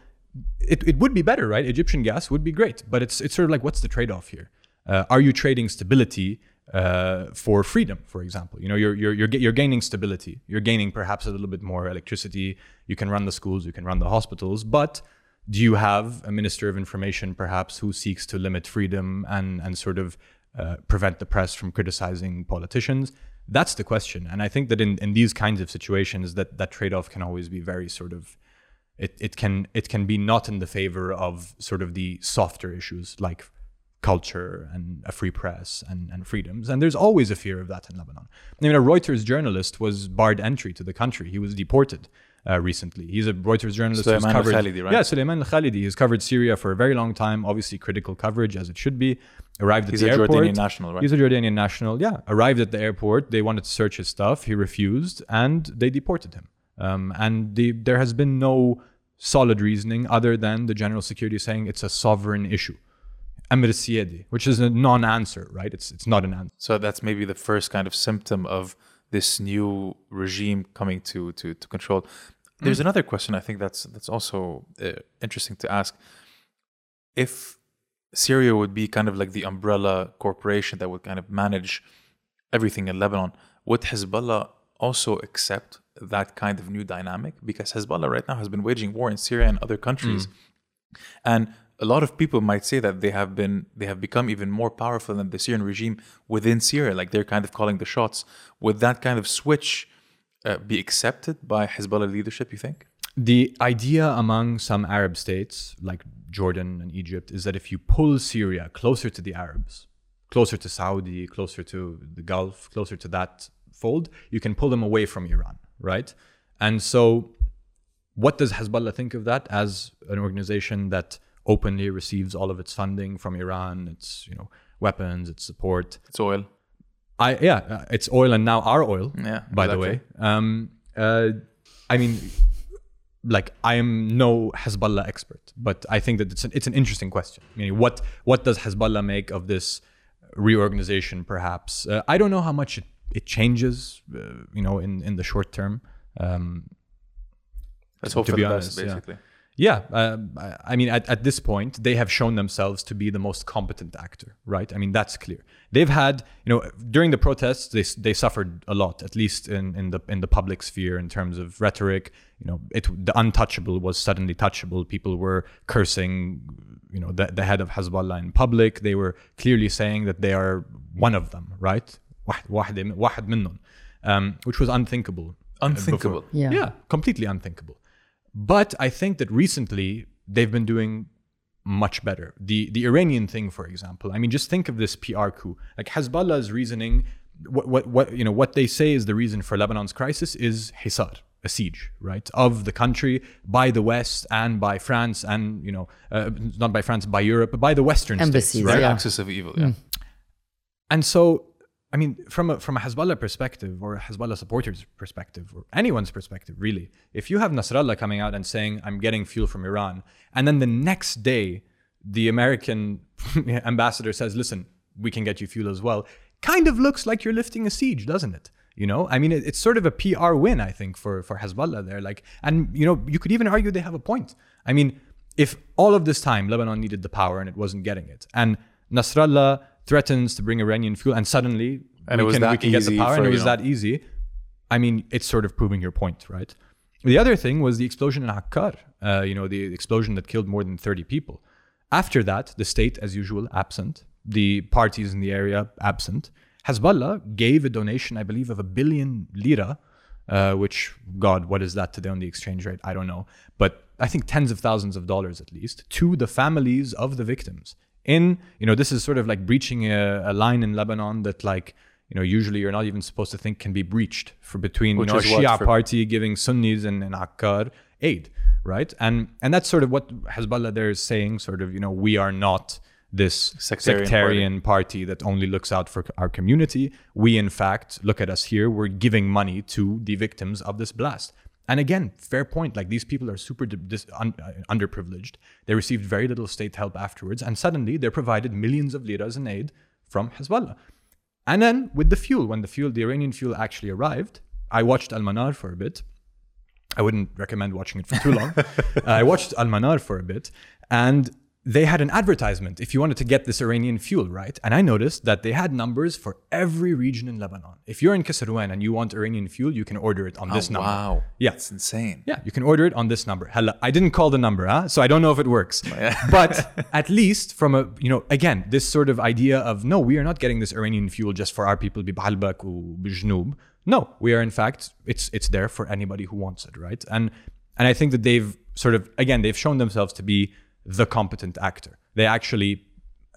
it, it would be better, right? Egyptian gas would be great, but it's it's sort of like what's the trade off here? Uh, are you trading stability uh, for freedom, for example? You know, you're, you're you're you're gaining stability. You're gaining perhaps a little bit more electricity. You can run the schools, you can run the hospitals, but do you have a minister of information perhaps who seeks to limit freedom and and sort of uh, prevent the press from criticizing politicians? That's the question, and I think that in, in these kinds of situations, that that trade off can always be very sort of it, it can it can be not in the favor of sort of the softer issues like culture and a free press and, and freedoms. And there's always a fear of that in Lebanon. I mean, a Reuters journalist was barred entry to the country. He was deported uh, recently. He's a Reuters journalist who's Suleiman covered. al-Khalidi, right? Yeah, Suleiman al-Khalidi. He's covered Syria for a very long time. Obviously, critical coverage as it should be. Arrived He's at the airport. He's a Jordanian national, right? He's a Jordanian national. Yeah, arrived at the airport. They wanted to search his stuff. He refused, and they deported him. Um, and the, there has been no solid reasoning other than the general security saying it's a sovereign issue. Amr Siedi, which is a non-answer, right? It's it's not an answer. So that's maybe the first kind of symptom of this new regime coming to to, to control. There's another question I think that's that's also uh, interesting to ask. If Syria would be kind of like the umbrella corporation that would kind of manage everything in Lebanon, would Hezbollah also accept that kind of new dynamic? Because Hezbollah right now has been waging war in Syria and other countries. And a lot of people might say that they have been they have become even more powerful than the Syrian regime within Syria, like they're kind of calling the shots. Would that kind of switch uh, be accepted by Hezbollah leadership? You think? The idea among some Arab states, like Jordan and Egypt, is that if you pull Syria closer to the Arabs, closer to Saudi, closer to the Gulf, closer to that fold, you can pull them away from Iran, right? And so, what does Hezbollah think of that as an organization that openly receives all of its funding from Iran, its you know weapons, its support? It's oil. I yeah, uh, it's oil and now our oil. Yeah, By the way, um, uh, I mean, like I am no Hezbollah expert, but I think that it's an, it's an interesting question. Meaning, what what does Hezbollah make of this reorganization? Perhaps uh, I don't know how much it, it changes. Uh, you know, in in the short term. Um, Let's hope to for be the honest, best, basically. yeah, yeah, uh, I mean, at, at this point, they have shown themselves to be the most competent actor, right? I mean, that's clear. They've had, you know, during the protests, they, they suffered a lot, at least in, in the in the public sphere in terms of rhetoric. You know, it the untouchable was suddenly touchable. People were cursing, you know, the, the head of Hezbollah in public. They were clearly saying that they are one of them, right? Um, which was unthinkable. Unthinkable. Yeah. yeah, completely unthinkable. But I think that recently they've been doing much better. The the Iranian thing, for example. I mean, just think of this PR coup. Like Hezbollah's reasoning, what what what you know what they say is the reason for Lebanon's crisis is hisar, a siege, right, of the country by the West and by France and you know uh, not by France, by Europe, but by the Western Embassies, states, Right? right? Yeah. Axis of evil. Yeah. And so, I mean, from a from a Hezbollah perspective or a Hezbollah supporters perspective or anyone's perspective, really, if you have Nasrallah coming out and saying, "I'm getting fuel from Iran," and then the next day the American ambassador says, "Listen, we can get you fuel as well," kind of looks like you're lifting a siege, doesn't it? You know, I mean, it, it's sort of a PR win, I think, for for Hezbollah there. Like, and you know, you could even argue they have a point. I mean, if all of this time Lebanon needed the power and it wasn't getting it, and Nasrallah threatens to bring Iranian fuel, and suddenly And we it was can, we can get the power, for, and it was know- that easy. I mean, it's sort of proving your point, right? The other thing was the explosion in Akkar, uh, you know, the explosion that killed more than 30 people. After that, the state, as usual, absent. The parties in the area, absent. Hezbollah gave a donation, I believe, of a billion lira, uh, which, God, what is that today on the exchange rate? I don't know. But I think tens of thousands of dollars at least to the families of the victims. In, you know, this is sort of like breaching a, a line in Lebanon that, like, you know, usually you're not even supposed to think can be breached for between Which you know, a Shia party giving Sunnis and, and Akkar aid, right? And and that's sort of what Hezbollah there is saying, sort of, you know, we are not this Sectarian sectarian, party. that only looks out for our community. We, in fact, look at us here, we're giving money to the victims of this blast. And again, fair point. Like these people are super dis- un- uh, underprivileged. They received very little state help afterwards, and suddenly they're provided millions of liras in aid from Hezbollah. And then with the fuel, when the fuel, the Iranian fuel actually arrived, I watched Al Manar for a bit. I wouldn't recommend watching it for too long. uh, I watched Al Manar for a bit, and they had an advertisement if you wanted to get this Iranian fuel, right? And I noticed that they had numbers for every region in Lebanon. If you're in Keserwan and you want Iranian fuel, you can order it on oh, this number. Wow. Yeah. It's insane. Yeah, you can order it on this number. Hello. I didn't call the number, huh? So I don't know if it works. but at least from a, you know, again, this sort of idea of no, we are not getting this Iranian fuel just for our people, Bibalbak or Bijnub. No, we are in fact, it's it's there for anybody who wants it, right? And and I think that they've sort of again, they've shown themselves to be the competent actor. They actually,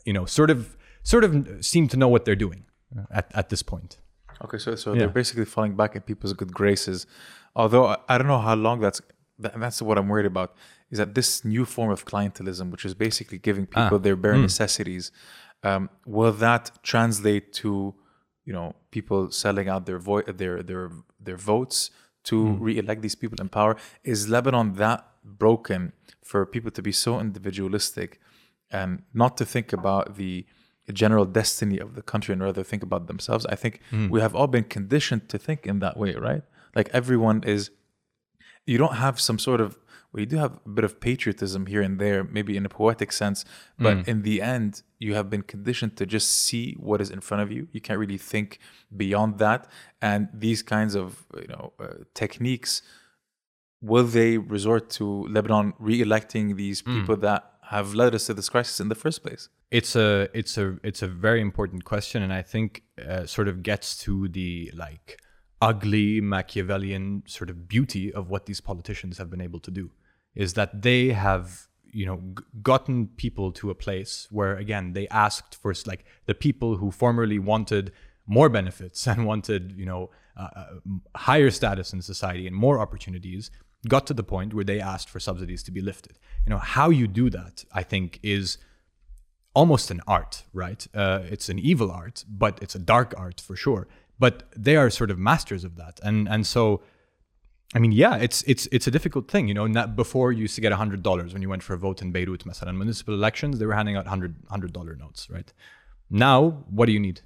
you know, sort of sort of seem to know what they're doing at, at this point. Okay, so so Yeah. they're basically falling back in people's good graces. Although I, I don't know how long that's that, that's what I'm worried about is that this new form of clientelism, which is basically giving ah. people their bare hmm. necessities, um, will that translate to you know people selling out their vo- their their their votes to hmm. re-elect these people in power? Is Lebanon that broken for people to be so individualistic and not to think about the general destiny of the country and rather think about themselves. I think hmm. we have all been conditioned to think in that way, right? Like everyone is, you don't have some sort of, well, you do have a bit of patriotism here and there, maybe in a poetic sense, but hmm. in the end, you have been conditioned to just see what is in front of you. You can't really think beyond that. And these kinds of, you know, uh, techniques will they resort to Lebanon re-electing these people that have led us to this crisis in the first place? it's a it's a it's a very important question and i think uh, sort of gets to the like ugly machiavellian sort of beauty of what these politicians have been able to do is that they have you know g- gotten people to a place where again they asked for like the people who formerly wanted more benefits and wanted you know uh, uh, higher status in society and more opportunities got to the point where they asked for subsidies to be lifted you know how you do that i think is almost an art, right? Uh, it's an evil art, but it's a dark art for sure. But they are sort of masters of that, and and so, I mean, yeah, it's it's it's a difficult thing, you know. Not before you used to get hundred dollars when you went for a vote in Beirut, مثلا. municipal elections, they were handing out hundred hundred dollar notes, right? Now, what do you need?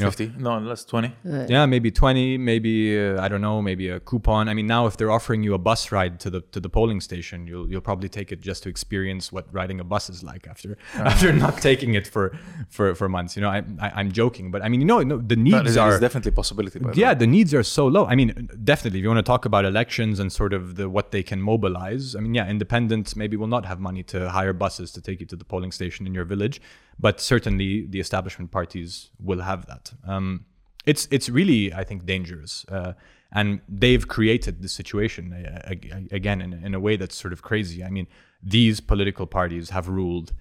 You know, 50? No, less 20. yeah, maybe 20, maybe uh, I don't know, maybe a coupon. I mean, now if they're offering you a bus ride to the to the polling station, you'll you'll probably take it just to experience what riding a bus is like after after not taking it for for for months. You know, I, I I'm joking, but I mean, you know, no, the needs is, are definitely a possibility. By yeah, way. the needs are so low. I mean, definitely, if you want to talk about elections and sort of the what they can mobilize, I mean, yeah, independents maybe will not have money to hire buses to take you to the polling station in your village, but certainly the establishment parties will have that. Um, it's it's really I think dangerous, uh, and they've created the situation uh, again in, in a way that's sort of crazy. I mean, these political parties have ruled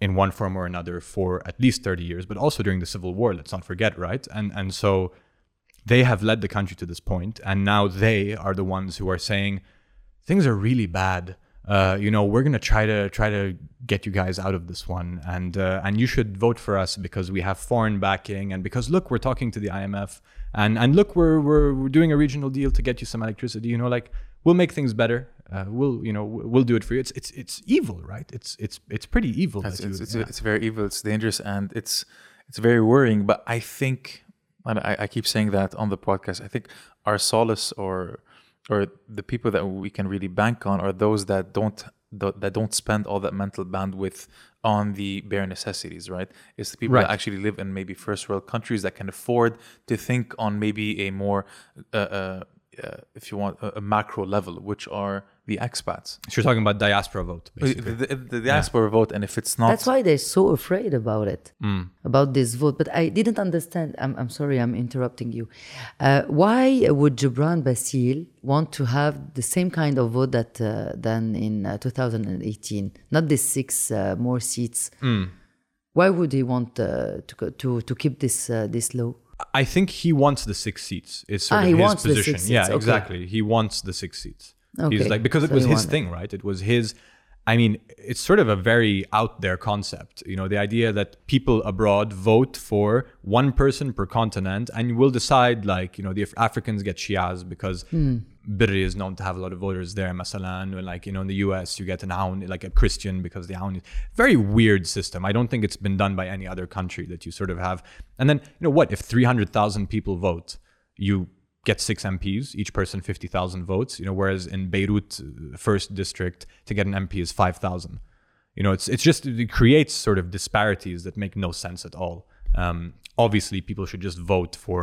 in one form or another for at least 30 years, but also during the civil war. Let's not forget, right? And and so they have led the country to this point, and now they are the ones who are saying things are really bad. Uh, you know, we're gonna try to try to get you guys out of this one, and uh, and you should vote for us because we have foreign backing, and because look, we're talking to the IMF, and and look, we're we're, we're doing a regional deal to get you some electricity. You know, like we'll make things better. Uh, we'll you know we'll do it for you. It's it's it's evil, right? It's it's it's pretty evil. It's, that you- it's, it's, yeah. it's very evil. It's dangerous, and it's it's very worrying. But I think, and I, I keep saying that on the podcast. I think our solace, or or the people that we can really bank on, are those that don't that don't spend all that mental bandwidth on the bare necessities. Right? It's the people Right. that actually live in maybe first world countries that can afford to think on maybe a more, uh, uh, uh, if you want, a, a macro level, which are the expats. So you're talking about diaspora vote, The, basically. the, the diaspora vote, and if it's not, That's why they're so afraid about it, Mm. about this vote. But I didn't understand. I'm, I'm sorry, I'm interrupting you. Uh, why would Gebran Bassil want to have the same kind of vote that uh, than in uh, 2018? Not the six uh, more seats. Mm. Why would he want uh, to, to to keep this uh, this low? I think he wants the six seats. Is sort Ah, of he his wants the position. six yeah, okay. exactly. He wants the six seats. Okay, He's like because it so was his wanted- thing, right? It was his. I mean, it's sort of a very out there concept. You know, the idea that people abroad vote for one person per continent, and we'll decide like you know the if Africans get Shias because. Hmm. Berri is known to have a lot of voters there, Masalan, or like you know in the U.S. you get an Aoun, like a Christian because the Aoun is very weird system. I don't think it's been done by any other country that you sort of have. And then you know what? If three hundred thousand people vote, you get six MPs, each person fifty thousand votes. You know, whereas in Beirut, uh, first district, to get an MP is five thousand. You know, it's it's just it creates sort of disparities that make no sense at all. Um, obviously, people should just vote for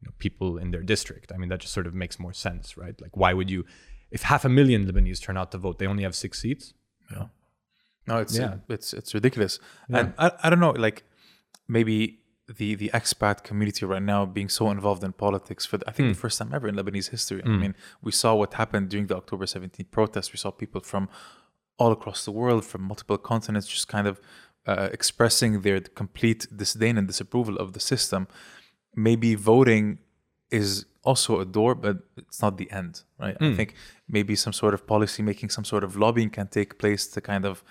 you know, people in their district. I mean, that just sort of makes more sense, right? Like, why would you, if half a million Lebanese turn out to vote, they only have six seats? Yeah. No, it's Yeah. it's it's ridiculous. And I, I don't know, like maybe the the expat community right now being so involved in politics for the, I think the hmm. first time ever in Lebanese history. I hmm. mean, we saw what happened during the October 17th protests. We saw people from all across the world, from multiple continents, just kind of uh, expressing their complete disdain and disapproval of the system. Maybe voting is also a door, but it's not the end, right? I hmm. think maybe some sort of policy making, some sort of lobbying can take place to kind of,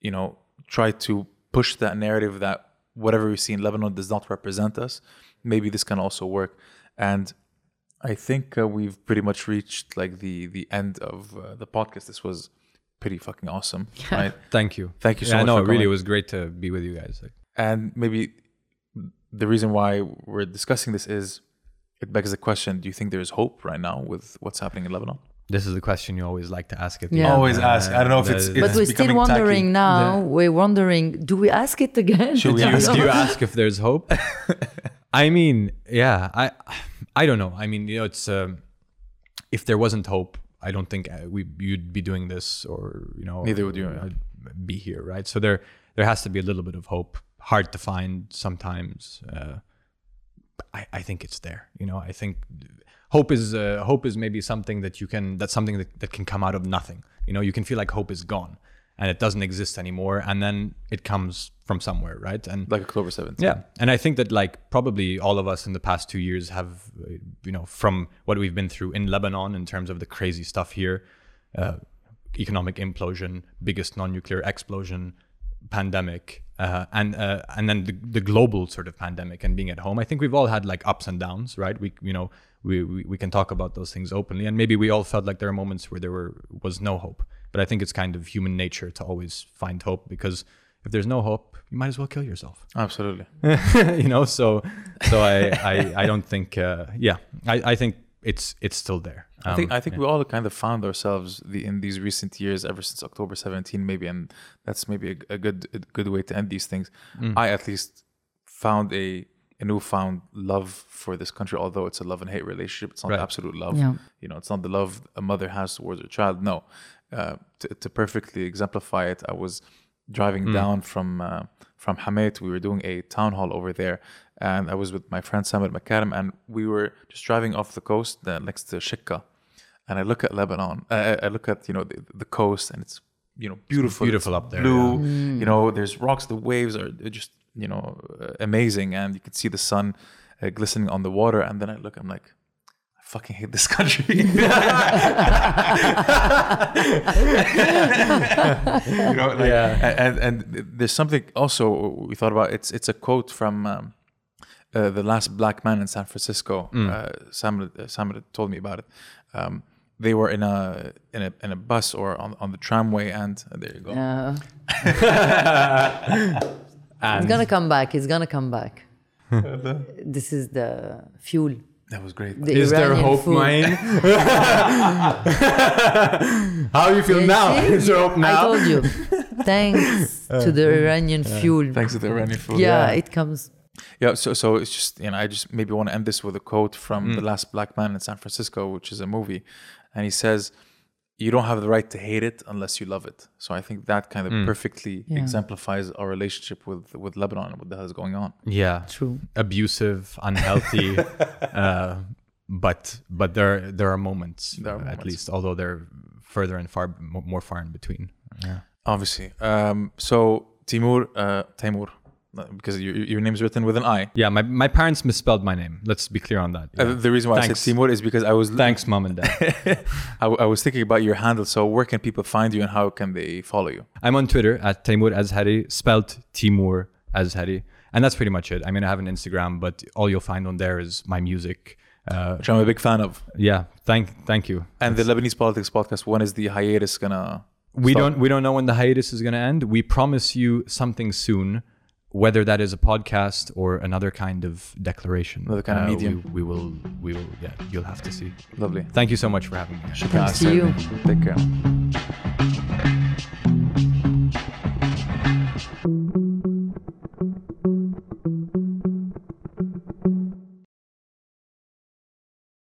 you know, try to push that narrative that whatever we see in Lebanon does not represent us. Maybe this can also work, and I think uh, we've pretty much reached like the the end of uh, the podcast. This was pretty fucking awesome, right? Thank you. Thank you so yeah, much No, for it really coming. was great to be with you guys. Like, And maybe the reason why we're discussing this is it begs the question: Do you think there is hope right now with what's happening in Lebanon? This is the question you always like to ask it. the Yeah. end. Always ask. I don't know if that it's- it's- But we're still becoming tacky. wondering now. We're wondering, do we ask it again? Should we ask? do you ask if there's hope? I mean, yeah, I, I don't know. I mean, you know, it's um, if there wasn't hope, I don't think uh, we you'd be doing this, or you know, Neither would you, yeah. Be here, right? So there, there has to be a little bit of hope. Hard to find sometimes. Uh, I, I think it's there. You know, I think hope is uh, hope is maybe something that you can. That's something that, that can come out of nothing. You know, you can feel like hope is gone and it doesn't exist anymore, and then it comes from somewhere, right? And Like October 7th. yeah, and I think that like probably all of us in the past two years have, you know, from what we've been through in Lebanon in terms of the crazy stuff here, uh, economic implosion, biggest non-nuclear explosion, pandemic, uh, and uh, and then the, the global sort of pandemic and being at home. I think we've all had like ups and downs, right? We you know we, we we can talk about those things openly, and maybe we all felt like there are moments where there were was no hope. But I think it's kind of human nature to always find hope because if there's no hope, you might as well kill yourself. Absolutely. you know so so i i, I don't think uh, yeah I, I think it's it's still there I think Um, I think we all kind of found ourselves the, in these recent years, ever since October 17, maybe, and that's maybe a, a good a good way to end these things. Mm. I at least found a a newfound love for this country, although it's a love and hate relationship. It's not Right. absolute love. Yeah. You know, it's not the love a mother has towards her child. No, uh, to, to perfectly exemplify it, I was driving Mm. down from uh, from Hamat. We were doing a town hall over there, and I was with my friend Samir Makarim, and we were just driving off the coast uh, next to Chekka, and I look at Lebanon. Uh, I- I look at you know the, the coast, and it's you know beautiful, beautiful It's up there, blue. Mm. You know, there's rocks. The waves are just you know uh, amazing, and you could see the sun uh, glistening on the water. And then I look, I'm like. I fucking hate this country. you know, like, Yeah. and, and there's something also we thought about. It's it's a quote from um, uh, the last black man in San Francisco. Uh, Sam uh, Sam told me about it. Um, they were in a in a in a bus or on, on the tramway, and uh, there you go. Uh, And it's gonna come back. It's gonna come back. this is the fuel. That was great. The is there hope, food. mine? How you feel Yeah, now? see? Is there hope now? I told you. Thanks to the Iranian fuel. Thanks to the Iranian food. yeah, it comes. Yeah, so so it's just you know I just maybe want to end this with a quote from Mm. the last black man in San Francisco, which is a movie, and he says, "You don't have the right to hate it unless you love it." So I think that kind of Mm. perfectly Yeah. exemplifies our relationship with with Lebanon and what the hell is going on. Yeah, True. abusive, unhealthy, uh, but but there there are moments, There are uh, at moments. least, although they're further and far more far in between. Yeah. Obviously, um, so Timour, uh, Timour, because your your name's written with an I. Yeah, my, my parents misspelled my name. Let's be clear on that. Uh, the reason why I Thanks. said Timour is because I was Thanks, mom and dad. I, w- I was thinking about your handle. So where can people find you and how can they follow you? I'm on Twitter at Timour Azhari, spelt Timour Azhari. And that's pretty much it. I mean, I have an Instagram, but all you'll find on there is my music. Uh, Which I'm a big fan of. yeah, thank thank you. And the Lebanese Politics Podcast. When is the hiatus gonna? We stop? don't we don't know when the hiatus is going to end. We promise you something soon, whether that is a podcast or another kind of declaration. Another kind of Uh, medium. We, we will we will yeah. You'll have to see. Lovely. Thank you so much for having me. Shukran, Thanks to you. Take care.